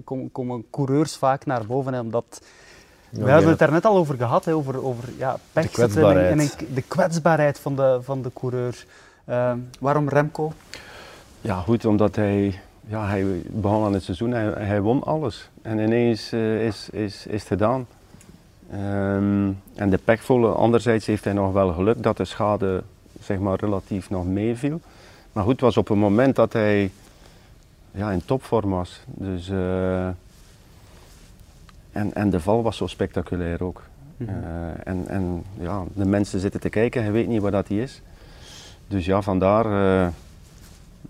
komen, komen coureurs vaak naar boven. Hè, omdat we hebben het daar net al over gehad, hè, over, over ja, pech de kwetsbaarheid. En, de kwetsbaarheid van de, van de coureur. Uh, waarom Remco? Ja, goed, omdat hij, ja, hij begon aan het seizoen, hij, hij won alles. En ineens uh, is, is, is het gedaan. Ehm, en de pechvolle, anderzijds heeft hij nog wel geluk dat de schade zeg maar, relatief nog meeviel. Maar goed, het was op een moment dat hij ja, in topvorm was. Dus, eh, en, en de val was zo spectaculair ook. Mhm. Eh, en en ja, de mensen zitten te kijken, hij weet niet waar dat hij is. Dus ja, vandaar uh,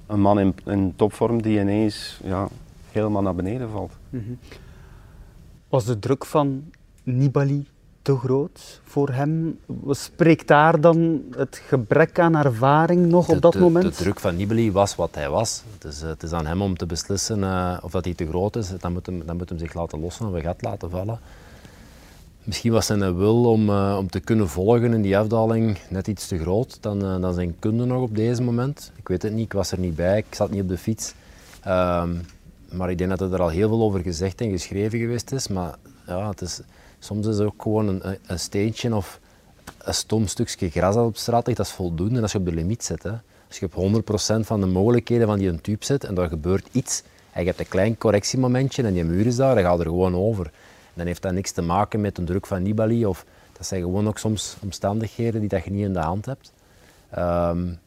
een man in, in, topvorm die ineens ja, helemaal naar beneden valt. Mhm. Was de druk van Nibali te groot voor hem? Spreekt daar dan het gebrek aan ervaring nog op dat moment? De druk van Nibali was wat hij was. Het is, het is aan hem om te beslissen uh, of dat hij te groot is. Dan moet, hem, dan moet hem zich laten lossen of een gat laten vallen. Misschien was zijn wil om, uh, om te kunnen volgen in die afdaling net iets te groot dan, uh, dan zijn kunde nog op deze moment. Ik weet het niet, ik was er niet bij, ik zat niet op de fiets. Uh, maar ik denk dat er al heel veel over gezegd en geschreven geweest is. Maar ja, het is, soms is het ook gewoon een, een steentje of een stom stukje gras op straat ligt, dat is voldoende als je op de limiet zit. Hè. Als je op 100% van de mogelijkheden van die een tube zit en er gebeurt iets en je hebt een klein correctiemomentje en die muur is daar, dan gaat er gewoon over. Dan heeft dat niks te maken met een druk van Nibali of dat zijn gewoon ook soms omstandigheden die dat je niet in de hand hebt. Um,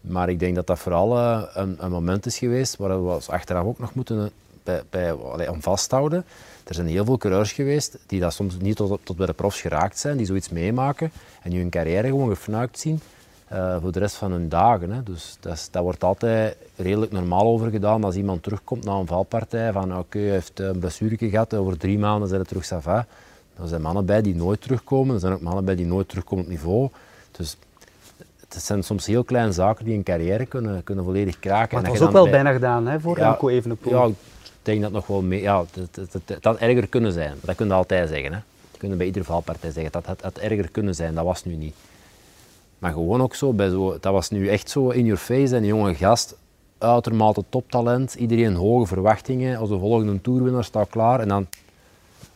maar ik denk dat dat vooral uh, een, een, moment is geweest waar we achteraf ook nog moeten bij, bij, aan vasthouden. Er zijn heel veel coureurs geweest die dat soms niet tot, tot bij de profs geraakt zijn, die zoiets meemaken en hun carrière gewoon gefnuikt zien uh, voor de rest van hun dagen. Hè. Dus dat, is, dat, wordt altijd redelijk normaal over gedaan als iemand terugkomt na een valpartij van oké, okay, hij heeft een blessure gehad, over drie maanden zijn het terug sava. Er zijn mannen bij die nooit terugkomen, er zijn ook mannen bij die nooit terugkomen op niveau. Dus het zijn soms heel kleine zaken die een carrière kunnen, kunnen volledig kraken. Maar het was ook wel bijna gedaan hè, voor ja, Remco Evenepoel. Ja, denk dat nog wel mee... Ja, het, het, had erger kunnen zijn. Dat kun je altijd zeggen. Hè. Dat kun bij iedere valpartij zeggen. Dat had, erger kunnen zijn. Dat was nu niet. Maar gewoon ook zo, bij zo, dat was nu echt zo in your face. En jonge gast, uitermate toptalent. Iedereen hoge verwachtingen. Als de volgende toerwinnaar staat klaar. En dan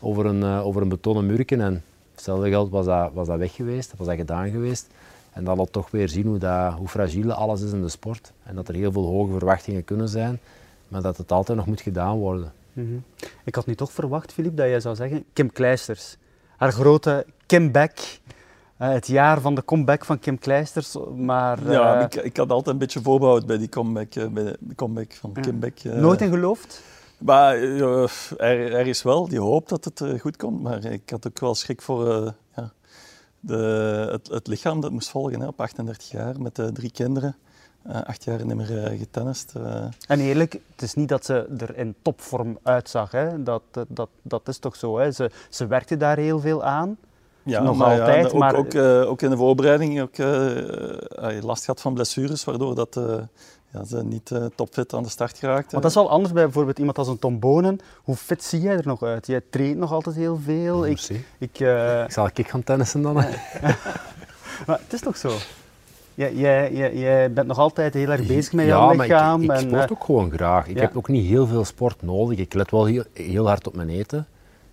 over een, uh, over een betonnen murken. En hetzelfde geld was dat, was dat weg geweest. Was dat gedaan geweest. En dan laat toch weer zien hoe, dat, hoe fragiel alles is in de sport. En dat er heel veel hoge verwachtingen kunnen zijn, maar dat het altijd nog moet gedaan worden. Mm -hmm. Ik had nu toch verwacht, Filip, dat jij zou zeggen Kim Kleisters. Haar grote comeback. Uh, het jaar van de comeback van Kim Kleisters. Maar, uh, ja, ik, ik, had altijd een beetje voorbehoud bij die comeback, uh, bij de comeback van Kim Beck. Nooit in geloofd? Maar er, er, is wel die hoop dat het goed komt. Maar ik had ook wel schrik voor de, het, het, lichaam dat moest volgen hè, op 38 jaar met uh, drie kinderen. Uh, acht jaar niet meer uh, getennist. En eerlijk, het is niet dat ze er in topvorm uitzag. Hè? Dat, dat, dat is toch zo. Hè? Ze, ze werkte daar heel veel aan. Ja, nog maar altijd. Ja, ook, maar... ook, ook, in de voorbereiding ook, last gehad van blessures, waardoor dat, ja, ze niet uh, topfit aan de start geraakt. Want dat is wel anders bij bijvoorbeeld iemand als een Tom Bonen. Hoe fit zie jij er nog uit? Jij traint nog altijd heel veel. Ik, ik, uh... ik zal ik gaan tennissen dan. maar het is toch zo? Jij, bent nog altijd heel erg bezig met jouw lichaam. Ja, ik, ik, sport ook gewoon graag. Ik heb ook niet heel veel sport nodig. Ik let wel heel, heel hard op mijn eten.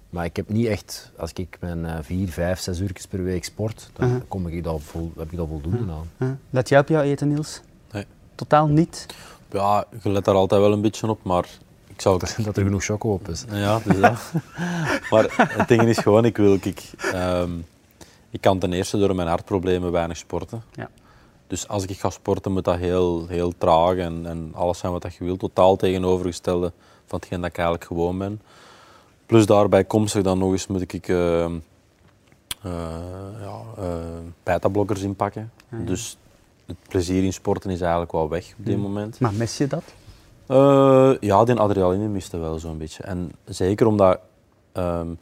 Maar ik heb niet echt, als ik mijn uh, vier, vijf, zes uur per week sport, dan uh -huh. kom ik daar vol, heb ik daar voldoende uh -huh. aan. Uh -huh. Let jij op jouw eten, Niels? totaal niet? Ja, je let daar altijd wel een beetje op, maar ik zou... Dat, dat er genoeg choco op is. Ja, dus dat. maar het ding is gewoon, ik wil... Ik, um, ik kan ten eerste door mijn hartproblemen weinig sporten. Ja. Dus als ik ga sporten, moet dat heel, heel traag en, en alles zijn wat je wilt. Totaal tegenovergestelde van hetgeen dat ik eigenlijk gewoon ben. Plus daarbij komstig dan nog eens moet ik uh, uh, ja, uh, beta-blokkers inpakken. Ah, ja. Dus het plezier in sporten is eigenlijk wel weg op dit hmm. moment. Maar mis je dat? Uh, ja, die adrenaline miste wel zo'n beetje. En zeker omdat um,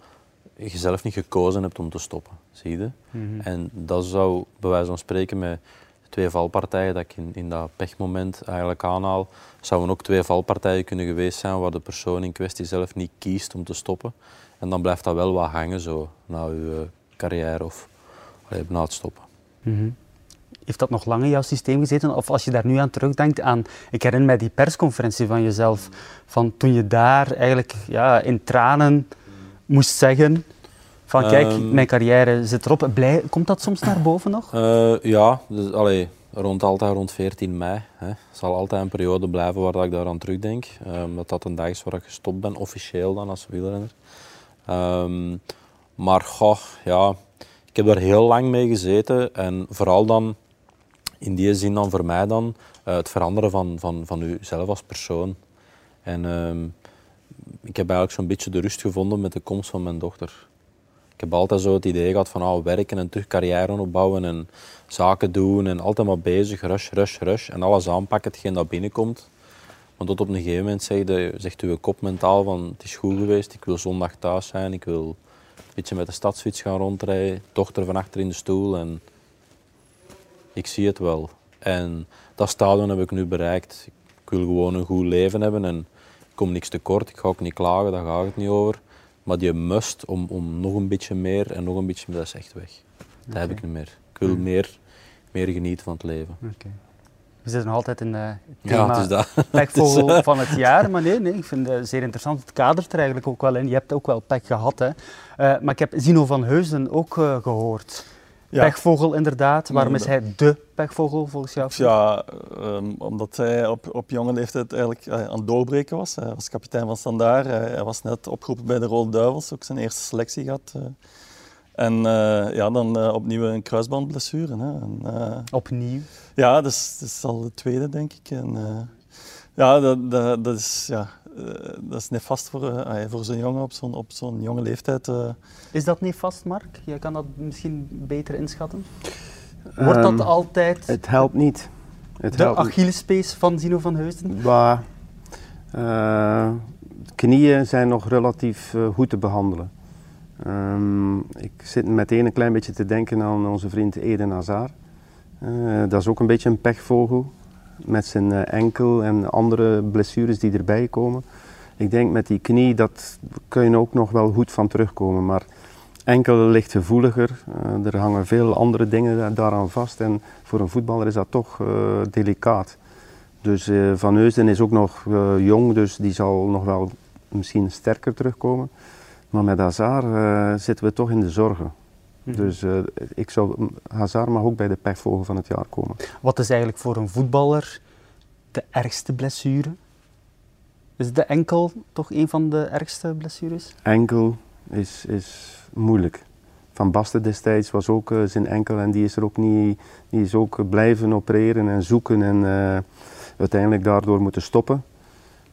je zelf niet gekozen hebt om te stoppen, zie je? Mm -hmm. En dat zou, bij wijze van spreken, met twee valpartijen dat ik in, in dat pechmoment eigenlijk aanhaal, zouden ook twee valpartijen kunnen geweest zijn waar de persoon in kwestie zelf niet kiest om te stoppen. En dan blijft dat wel wat hangen zo, na je carrière of allee, na het stoppen. -hmm. Heeft dat nog lang in jouw systeem gezeten? Of als je daar nu aan terugdenkt, aan, ik herinner mij die persconferentie van jezelf, van toen je daar eigenlijk ja, in tranen moest zeggen van kijk, um, mijn carrière zit erop. Blij, komt dat soms naar boven nog? Uh, ja, dus, allee, rond, altijd rond 14 mei. Hè. zal altijd een periode blijven waar ik daaraan terugdenk. Um, dat dat een dag is waar ik gestopt ben, officieel dan als wielrenner. Um, Maar goh, ja, ik heb daar heel lang mee gezeten. En vooral dan, in die zin dan voor mij dan, uh, het veranderen van, van, van uzelf als persoon. En ehm, ik heb eigenlijk zo'n beetje de rust gevonden met de komst van mijn dochter. Ik heb altijd zo het idee gehad van oh, werken en terug carrière opbouwen en zaken doen en altijd maar bezig, rush, rush, rush. En alles aanpakken hetgeen dat binnenkomt. Maar tot op een gegeven moment zegt, je, zegt uw kop mentaal van het is goed geweest, ik wil zondag thuis zijn, ik wil een beetje met de stadsfiets gaan rondrijden, dochter van achter in de stoel en ik zie het wel. En dat stadion heb ik nu bereikt. Ik wil gewoon een goed leven hebben en ik kom niks tekort, ik ga ook niet klagen, daar gaat het niet over. Maar die must om, om nog een beetje meer en nog een beetje meer, dat is echt weg. Dat heb ik niet meer. Ik wil meer, meer genieten van het leven. We zitten nog altijd in uh, het thema ja, pekvogel uh... van het jaar. Maar nee, nee, ik vind het zeer interessant. Het kadert er eigenlijk ook wel in. Je hebt ook wel pek gehad. Hè. Uh, maar ik heb Zino van Heusden ook gehoord. Ja. Pechvogel inderdaad. Waarom is hij de pechvogel volgens jou? Ja, um, omdat hij op, op jonge leeftijd eigenlijk uh, aan het doorbreken was. Hij was kapitein van Standaard. Hij, hij was net opgeroepen bij de Rode Duivels, ook zijn eerste selectie gehad. Uh. En uh, ja, dan opnieuw een kruisbandblessure. Hè. En, opnieuw? Ja, dat is, dat is al de tweede, denk ik. En, ja, dat, dat, dat, is, ja, dat is nefast voor, voor zo'n jongen op zo'n op zo'n jonge leeftijd. Is dat niet vast, Mark? Jij kan dat misschien beter inschatten. Wordt dat um, altijd... Het helpt niet. Het de Achillespees van Zino van Heusden? Bah, uh, knieën zijn nog relatief uh, goed te behandelen. Um, ik zit meteen een klein beetje te denken aan onze vriend Eden Hazard. Uh, dat is ook een beetje een pechvogel met zijn enkel en andere blessures die erbij komen. Ik denk met die knie, dat kun je ook nog wel goed van terugkomen. Maar enkel ligt gevoeliger. Uh, er hangen veel andere dingen daaraan vast. En voor een voetballer is dat toch uh, delicaat. Dus Van Heusden is ook nog jong, dus die zal nog wel misschien sterker terugkomen. Maar met Hazard zitten we toch in de zorgen. Mm -hmm. Dus ik zou, Hazard mag ook bij de pechvogel van het jaar komen. Wat is eigenlijk voor een voetballer de ergste blessure? Is de enkel toch een van de ergste blessures? Enkel is, is moeilijk. Van Basten destijds was ook uh, zijn enkel en die is er ook niet, die is ook blijven opereren en zoeken en uh, uiteindelijk daardoor moeten stoppen.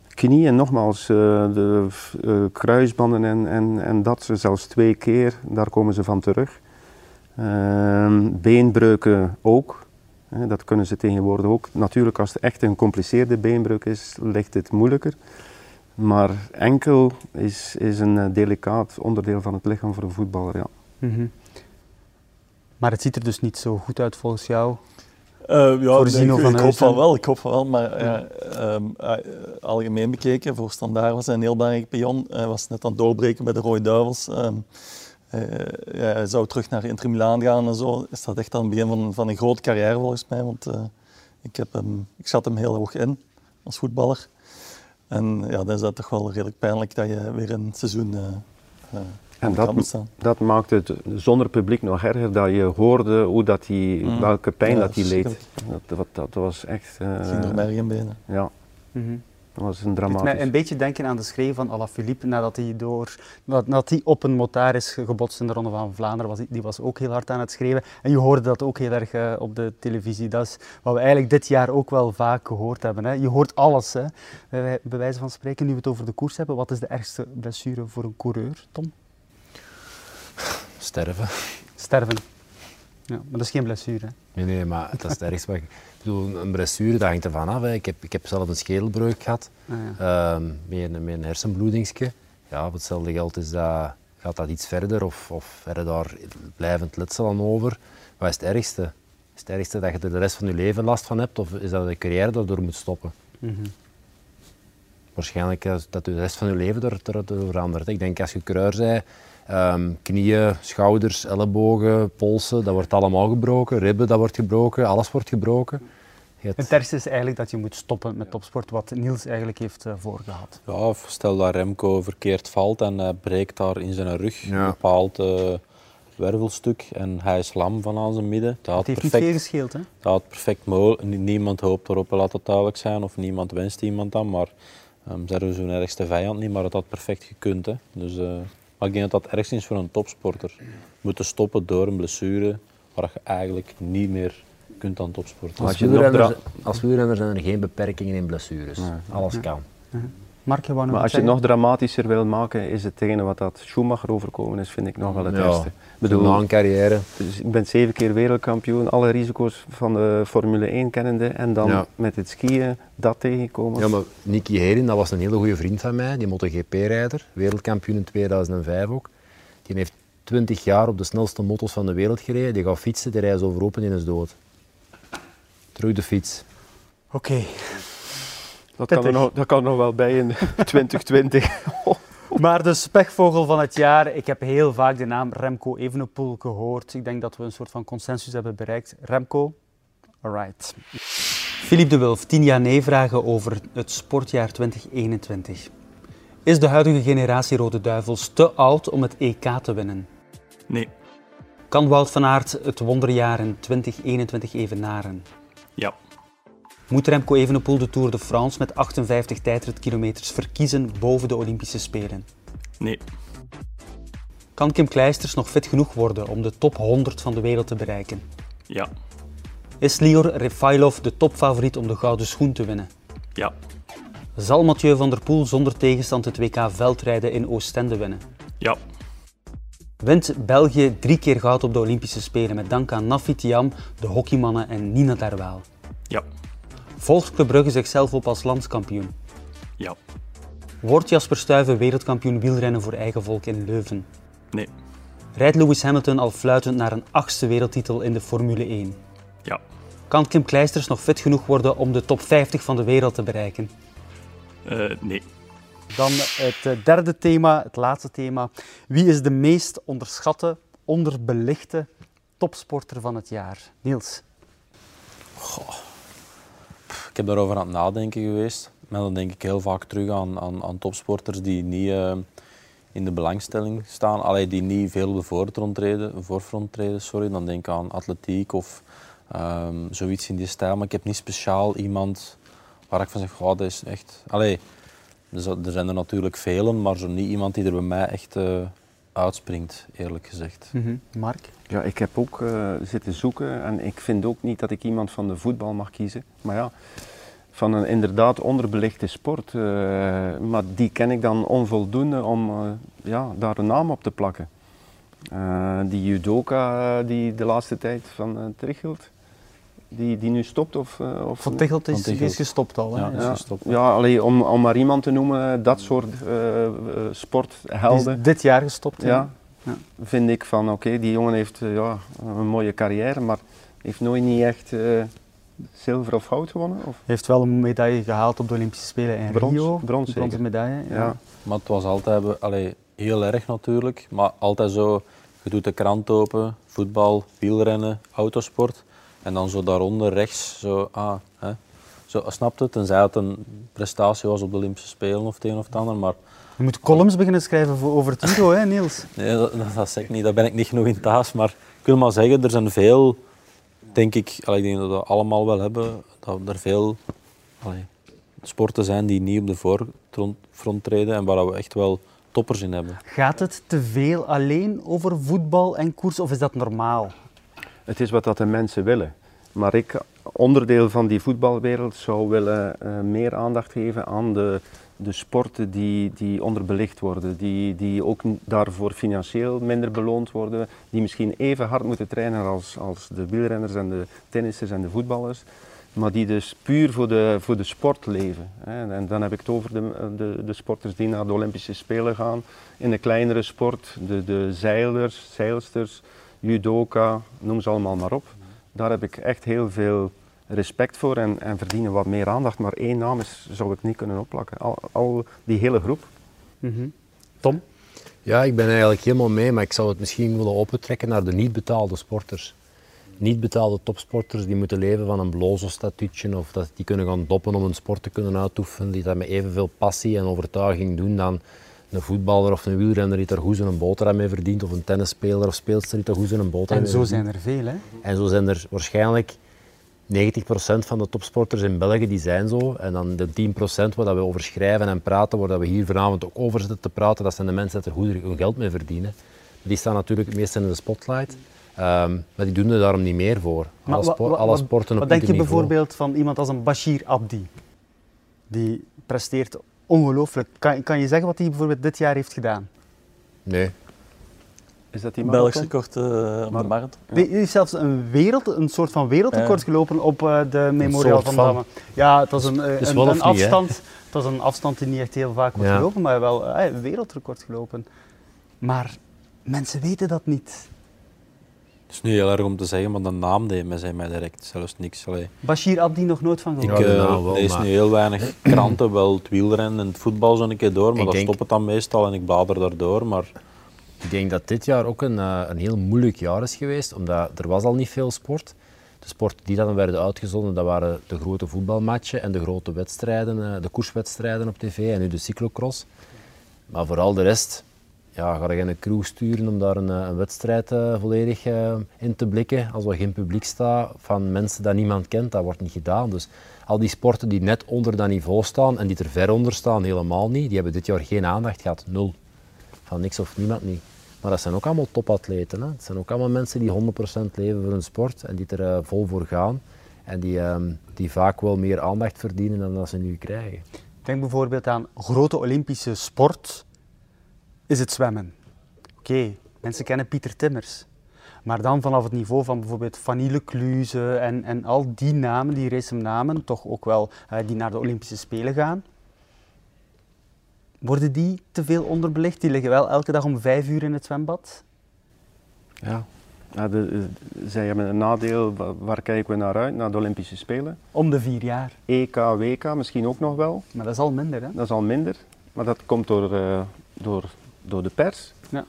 Knieën, nogmaals, uh, de kruisbanden en, en, en dat zelfs twee keer, daar komen ze van terug. Ehm, beenbreuken ook, dat kunnen ze tegenwoordig ook. Natuurlijk, als het echt een gecompliceerde beenbreuk is, ligt het moeilijker. Maar enkel is, is een eh, delicaat onderdeel van het lichaam voor een voetballer, ja. Mm -hmm. Maar het ziet er dus niet zo goed uit volgens jou? Uh, ja, voor nee, ik, ik hoop van wel, ik hoop van wel, maar ja. um, uh, algemeen bekeken, voor Standaard was hij een heel belangrijk pion. Hij was net aan het doorbreken bij de Rode Duivels. Ja, hij zou terug naar Inter Milaan gaan en zo. Is dat echt aan het begin van, van een grote carrière volgens mij, want ik, heb hem, ik zat hem heel hoog in als voetballer. En ja, dan is dat toch wel redelijk pijnlijk dat je weer een seizoen uh, uh, en dat, dat maakt het zonder publiek nog erger, dat je hoorde hoe dat die, mm. welke pijn ja, dat hij leed. Dat, dat, dat, was echt... Uh, ging door merg en benen. Ja. Mm -hmm. Dat was een dramatisch. mij een beetje denken aan de schreef van Alaphilippe nadat hij, door, nadat hij op een motaar is gebotst in de Ronde van Vlaanderen. Was, die was ook heel hard aan het schreeuwen. En je hoorde dat ook heel erg uh, op de televisie. Dat is wat we eigenlijk dit jaar ook wel vaak gehoord hebben. Hè. Je hoort alles, hè. Bij, bij wijze van spreken, nu we het over de koers hebben. Wat is de ergste blessure voor een coureur, Tom? Sterven. Sterven. Ja, maar dat is geen blessure. Hè? Nee, nee, maar dat is het ergste. Wat ik bedoel, een blessure, dat hangt ervan af. Hè. Ik, heb, ik heb zelf een schedelbreuk gehad, ah, ja. uh, met, een, met een. Ja, op hetzelfde geld is dat, gaat dat iets verder of, of er daar blijvend letsel aan over. Wat is het ergste? Is het ergste dat je er de rest van je leven last van hebt of is dat de carrière daardoor moet stoppen? Mm -hmm. Waarschijnlijk dat je de rest van je leven erdoor verandert. Ik denk als je kruir zei, Um, knieën, schouders, ellebogen, polsen, dat wordt allemaal gebroken. Ribben, dat wordt gebroken. Alles wordt gebroken. Het, het ergste is eigenlijk dat je moet stoppen met topsport, wat Niels eigenlijk heeft uh, voorgehad. Ja, stel dat Remco verkeerd valt en hij breekt daar in zijn rug een bepaald uh, wervelstuk en hij is lam van aan zijn midden. Dat heeft perfect, niet veel gescheeld, hè? Dat had perfect mogelijk. Niemand hoopt erop, laat het duidelijk zijn, of niemand wenst iemand dan, maar um, ze hebben zo'n ergste vijand niet, maar het had perfect gekund. Hè. Dus, uh, Maar ik denk dat dat ergst is voor een topsporter. Moeten stoppen door een blessure waar je eigenlijk niet meer kunt aan topsporten. Als wielrenner, als wielrenner zijn er geen beperkingen in blessures. Alles kan. Mark, Maar als je het nog dramatischer wil maken, is hetgene wat dat Schumacher overkomen is, vind ik nog wel het Ja. Ik Bedoel, een carrière. dus ik ben zeven keer wereldkampioen, alle risico's van de Formule 1 kennende en dan Ja. met het skiën dat tegenkomen. Ja, maar Nicky Hedin, dat was een hele goede vriend van mij, die MotoGP-rijder, wereldkampioen in 2005 ook. Die heeft 20 jaar op de snelste motos van de wereld gereden. Die gaat fietsen, die rijdt zo open en is dood. Terug de fiets. Oké. Dat, kan er nog, dat kan nog wel bij in 2020. Maar de spekvogel van het jaar, ik heb heel vaak de naam Remco Evenepoel gehoord. Ik denk dat we een soort van consensus hebben bereikt. Remco, alright. Philippe de Wulf, tien jaar nee vragen over het sportjaar 2021. Is de huidige generatie Rode Duivels te oud om het EK te winnen? Nee. Kan Wout van Aert het wonderjaar in 2021 evenaren? Ja. Moet Remco Evenepoel de Tour de France met 58 tijdritkilometers verkiezen boven de Olympische Spelen? Nee. Kan Kim Kleisters nog fit genoeg worden om de top 100 van de wereld te bereiken? Ja. Is Lior Refailov de topfavoriet om de gouden schoen te winnen? Ja. Zal Mathieu van der Poel zonder tegenstand het WK veldrijden in Oostende winnen? Ja. Wint België drie keer goud op de Olympische Spelen met dank aan Nafi Thiam, de hockeymannen en Nina Darwaal? Ja. Volgt Club Brugge zichzelf op als landskampioen? Ja. Wordt Jasper Stuyven wereldkampioen wielrennen voor eigen volk in Leuven? Nee. Rijdt Lewis Hamilton al fluitend naar een achtste wereldtitel in de Formule 1? Ja. Kan Kim Kleisters nog fit genoeg worden om de top 50 van de wereld te bereiken? Eh, nee. Dan het eh, derde thema, het laatste thema. Wie is de meest onderschatte, onderbelichte topsporter van het jaar? Niels. Ik heb daarover aan het nadenken geweest. Maar dan denk ik heel vaak terug aan, aan, aan topsporters die niet eh, in de belangstelling staan. Allee, die niet veel op de voorfront treden, voorfront sorry. Dan denk ik aan atletiek of ehm, zoiets in die stijl. Maar ik heb niet speciaal iemand waar ik van zeg, oh, dat is echt... Allee, er er zijn er natuurlijk velen, maar zo niet iemand die er bij mij echt eh, uitspringt, eerlijk gezegd. Mark? Ja, ik heb ook eh, zitten zoeken en ik vind ook niet dat ik iemand van de voetbal mag kiezen. Maar ja, van een inderdaad onderbelichte sport. eh, maar die ken ik dan onvoldoende om eh, ja, daar een naam op te plakken. Eh, die judoka die de laatste tijd van uh, Trichelt, die, die nu stopt of... eh, of Van Tichelt is, Van Tichelt. is gestopt al. Hè? Ja, is ja, gestopt. ja allee, om, om maar iemand te noemen, dat soort Die is sporthelden. dit jaar gestopt. hè? Ja, Ja. vind ik van oké, die jongen heeft ja, een mooie carrière, maar heeft nooit niet echt eh, zilver of goud gewonnen. Of? Hij heeft wel een medaille gehaald op de Olympische Spelen in Brons, Rio. brons Een zeker. bronzen medaille. Ja. Ja. Maar het was altijd allee, heel erg natuurlijk, maar altijd zo, je doet de krant open, voetbal, wielrennen, autosport. En dan zo daaronder rechts, zo, ah, hè, zo, snap je? Tenzij het een prestatie was op de Olympische Spelen of het een of het ander, maar Je moet columns beginnen schrijven voor, over het hè, Niels? nee, dat, dat, zeg ik niet, daar ben ik niet genoeg in thuis. Maar ik wil maar zeggen, er zijn veel, denk ik, allee, ik denk dat we dat allemaal wel hebben, dat er veel allee, sporten zijn die niet op de voorgrond treden en waar we echt wel toppers in hebben. Gaat het te veel alleen over voetbal en koers of is dat normaal? Het is wat dat de mensen willen. Maar ik, onderdeel van die voetbalwereld, zou willen eh, meer aandacht geven aan de, de sporten die, die onderbelicht worden. Die, die ook daarvoor financieel minder beloond worden. Die misschien even hard moeten trainen als, als de wielrenners en de tennissers en de voetballers. Maar die dus puur voor de, voor de sport leven. En dan heb ik het over de, de, de sporters die naar de Olympische Spelen gaan. In de kleinere sport, de, de zeilers, zeilsters, judoka, noem ze allemaal maar op. Daar heb ik echt heel veel respect voor en, en verdienen wat meer aandacht. Maar één naam is, zou ik niet kunnen opplakken. Al, al die hele groep. Mhm. Tom? Ja, ik ben eigenlijk helemaal mee, maar ik zou het misschien willen opentrekken naar de niet betaalde sporters. Niet betaalde topsporters die moeten leven van een blozo-statuutje of dat die kunnen gaan doppen om een sport te kunnen uitoefenen, die dat met evenveel passie en overtuiging doen dan een voetballer of een wielrenner die daar goed zijn boterham mee verdient of een tennisspeler of speelster die daar goed zijn boterham En mee zo verdient. zijn er veel, hè? En zo zijn er waarschijnlijk 90% van de topsporters in België die zijn zo. En dan de 10% waar dat we over schrijven en praten, waar dat we hier vanavond ook over zitten te praten, dat zijn de mensen die er goed hun geld mee verdienen. Die staan natuurlijk het meest in de spotlight. Ehm, maar die doen er daarom niet meer voor. Maar Alle, spo- alle sporten op Wat denk je bijvoorbeeld van iemand als een Bashir Abdi? Die presteert ongelooflijk. Kan, kan je zeggen wat hij bijvoorbeeld dit jaar heeft gedaan? Nee. Is dat die Belgisch marathon? record eh, op de. Die die heeft zelfs een, wereld, een soort van wereldrecord Ja. gelopen op eh, de Memorial van van. Damme. Ja, het was een, eh, een, niet, afstand. Het was een afstand die niet echt heel vaak wordt Ja. gelopen, maar wel eh, een wereldrecord gelopen. Maar mensen weten dat niet. Het is nu heel erg om te zeggen, maar de naam deed mij, zei mij direct zelfs niks. Allee. Bashir Abdi nog nooit van Ik gehoord. Eh, wel, lees maar- nu heel weinig kranten, wel het wielrennen en het voetbal zo'n keer door, maar Ik dat denk- stopt het dan meestal en ik blader daardoor. Maar Ik denk dat dit jaar ook een, eh, een heel moeilijk jaar is geweest, omdat er was al niet veel sport. De sporten die dan werden uitgezonden, dat waren de grote voetbalmatchen en de grote wedstrijden, eh, de koerswedstrijden op tv en nu de cyclocross. Maar vooral de rest, ja, ga je geen crew sturen om daar een, eh, een wedstrijd eh, volledig eh, in te blikken. Als er geen publiek staat van mensen dat niemand kent, dat wordt niet gedaan. Dus al die sporten die net onder dat niveau staan en die er ver onder staan, helemaal niet, die hebben dit jaar geen aandacht gehad. Nul. Van niks of niemand niet. Maar dat zijn ook allemaal topatleten. Hè. Het zijn ook allemaal mensen die 100% leven voor hun sport en die er vol voor gaan. En die, ehm, die vaak wel meer aandacht verdienen dan dat ze nu krijgen. Denk bijvoorbeeld aan grote Olympische sport, is het zwemmen. Oké, mensen kennen Pieter Timmers. Maar dan vanaf het niveau van bijvoorbeeld Fanny Lecluze en, en al die namen, die race namen, toch ook wel eh, die naar de Olympische Spelen gaan. Worden die te veel onderbelicht? Die liggen wel elke dag om vijf uur in het zwembad. Ja. Ja, de, zij hebben een nadeel, wa- waar kijken we naar uit? Naar de Olympische Spelen. Om de vier jaar. EK, WK misschien ook nog wel. Maar dat is al minder, hè? Dat is al minder. Maar dat komt door, eh, door, door de pers. Ja.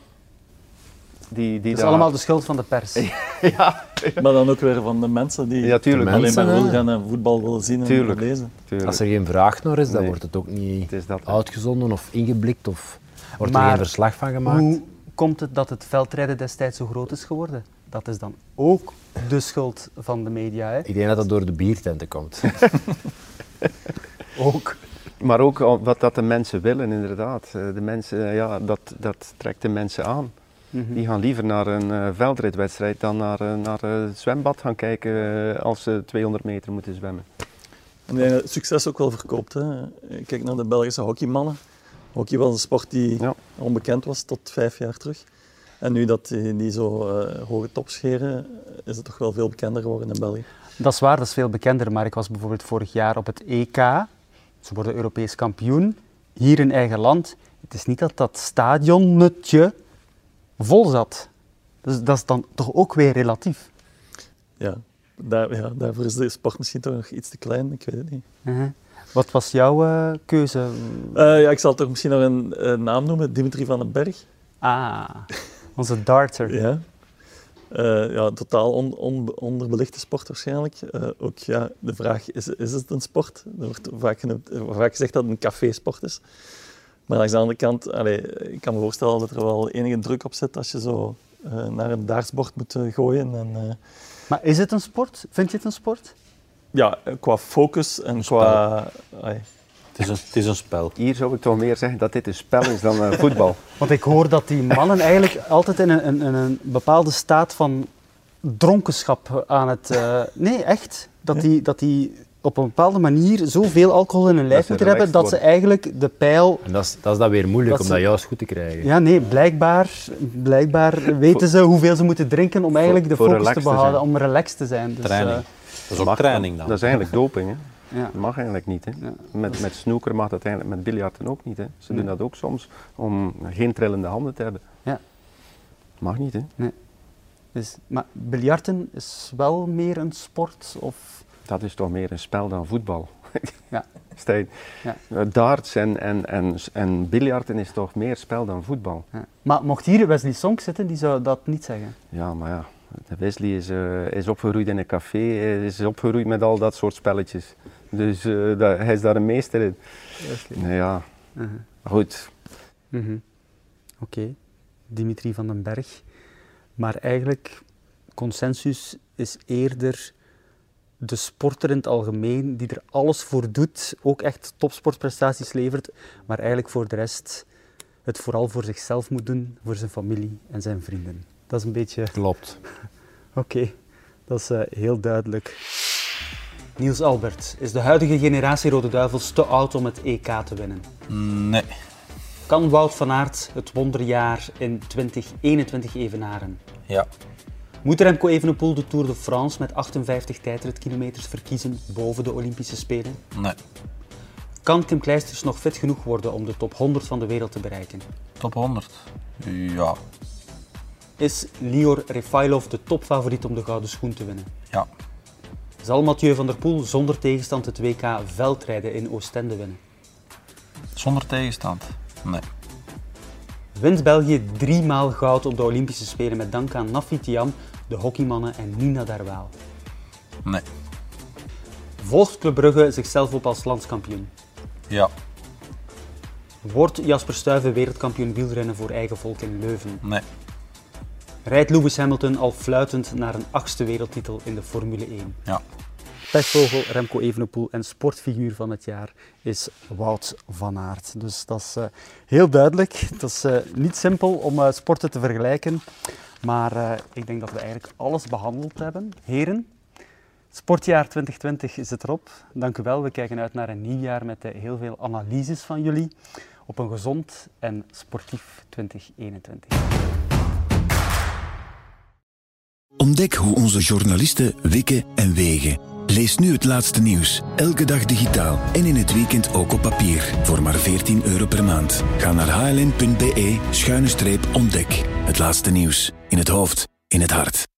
Die, die Dat is daar- allemaal de schuld van de pers. ja, Maar dan ook weer van de mensen die ja, tuurlijk. Alleen mensen, maar hè. wielrennen en voetbal willen zien en Tuurlijk. lezen. tuurlijk. Als er geen vraag naar is, dan Nee. wordt het ook niet Het is dat. uitgezonden of ingeblikt of wordt er Maar geen verslag van gemaakt. Hoe komt het dat het veldrijden destijds zo groot is geworden? Dat is dan ook de schuld van de media. Hè? Ik denk dat dat door de biertenten komt. Ook. Maar ook wat dat de mensen willen, inderdaad. Eh, De mensen, eh, ja, dat, dat trekt de mensen aan. Mhm. Die gaan liever naar een eh, veldritwedstrijd dan naar, naar eh, het zwembad gaan kijken als ze 200 meter moeten zwemmen. En succes ook wel verkoopt. Hè. Kijk naar de Belgische hockeymannen. Hockey was een sport die Ja. onbekend was tot vijf jaar terug. En nu dat die, die zo eh, hoge top scheren, is het toch wel veel bekender geworden in België. Dat is waar, dat is veel bekender. Maar ik was bijvoorbeeld vorig jaar op het EK. Ze worden Europees kampioen. Hier in eigen land. Het is niet dat dat stadionnetje vol zat. Dus dat is dan toch ook weer relatief. Ja, daar, ja, daarvoor is de sport misschien toch nog iets te klein, ik weet het niet. Mhm. Wat was jouw eh, keuze? Eh, ja, ik zal toch misschien nog een naam noemen, Dimitri van den Berg. Ah, onze darter. Ja. Eh, ja, totaal on, on- onderbelichte sport waarschijnlijk. Eh, ook ja, de vraag, is, is het een sport? Er wordt vaak, genoemd, vaak gezegd dat het een café-sport is. Maar langs de andere kant, allee, ik kan me voorstellen dat er wel enige druk op zit als je zo eh, naar een dartsbord moet gooien. En, Maar is het een sport? Vind je het een sport? ja, qua focus en qua... allee, het is een, het is een spel. Hier zou ik toch meer zeggen dat dit een spel is dan eh, voetbal. Want ik hoor dat die mannen eigenlijk altijd in een, een, bepaalde staat van dronkenschap aan het... eh, nee, echt. Dat die, dat die op een bepaalde manier zoveel alcohol in hun lijf moeten hebben, dat ze eigenlijk de pijl... En dat is, dat is dan weer moeilijk Dat om ze- dat juist goed te krijgen. Ja, nee, blijkbaar, blijkbaar weten ze hoeveel ze moeten drinken om eigenlijk de focus te behouden, om relaxed te zijn. Dus, Training. eh, Dat is ook training dan. Dat is eigenlijk doping. Hè. Ja. Dat mag eigenlijk niet. Hè. Ja. Met, met snoeker mag dat eigenlijk, met biljarten ook niet. Hè. Ze doen Nee. dat ook soms om geen trillende handen te hebben. Ja. Mag niet, hè. Dus, maar biljarten is wel meer een sport? Of... Dat is toch meer een spel dan voetbal. Ja. Stijn, Ja. eh, darts en, en, en, en biljarten is toch meer spel dan voetbal. Ja. Maar mocht hier Wesley Sonk zitten, die zou dat niet zeggen. Ja, maar ja, Wesley is, eh, is opgegroeid in een café, hij is opgegroeid met al dat soort spelletjes. Dus eh, dat, hij is daar een meester in. Nou ja, Mhm. goed. Mhm. Oké, Dimitri van den Berg. Maar eigenlijk, consensus is eerder de sporter in het algemeen die er alles voor doet, ook echt topsportprestaties levert, maar eigenlijk voor de rest het vooral voor zichzelf moet doen, voor zijn familie en zijn vrienden. Dat is een beetje... Klopt. Oké, dat is uh, heel duidelijk. Niels Albert, is de huidige generatie Rode Duivels te oud om het EK te winnen? Nee. Kan Wout van Aert het wonderjaar in 2021 evenaren? Ja. Moet Remco Evenepoel de Tour de France met 58 tijdritkilometers verkiezen boven de Olympische Spelen? Nee. Kan Kim Kleisters nog fit genoeg worden om de top 100 van de wereld te bereiken? Top 100? Ja. Is Lior Refailov de topfavoriet om de gouden schoen te winnen? Ja. Zal Mathieu van der Poel zonder tegenstand het WK veldrijden in Oostende winnen? Zonder tegenstand? Nee. Wint België driemaal goud op de Olympische Spelen met dank aan Nafi Tiam, de hockeymannen en Nina Darwaal? Nee. Volgt Club Brugge zichzelf op als landskampioen? Ja. Wordt Jasper Stuyven wereldkampioen wielrennen voor eigen volk in Leuven? Nee. Rijdt Lewis Hamilton al fluitend naar een achtste wereldtitel in de Formule 1? Ja. Pechvogel, Remco Evenepoel en sportfiguur van het jaar is Wout van Aert. Dus dat is uh, heel duidelijk. Het is uh, niet simpel om uh, sporten te vergelijken, maar ik denk dat we eigenlijk alles behandeld hebben. Heren, sportjaar 2020 is het erop. Dank u wel. We kijken uit naar een nieuw jaar met heel veel analyses van jullie op een gezond en sportief 2021. Ontdek hoe onze journalisten wikken en wegen. Lees nu het laatste nieuws, elke dag digitaal en in het weekend ook op papier, voor maar 14 euro per maand. Ga naar hln.be-ontdek. Het laatste nieuws, in het hoofd, in het hart.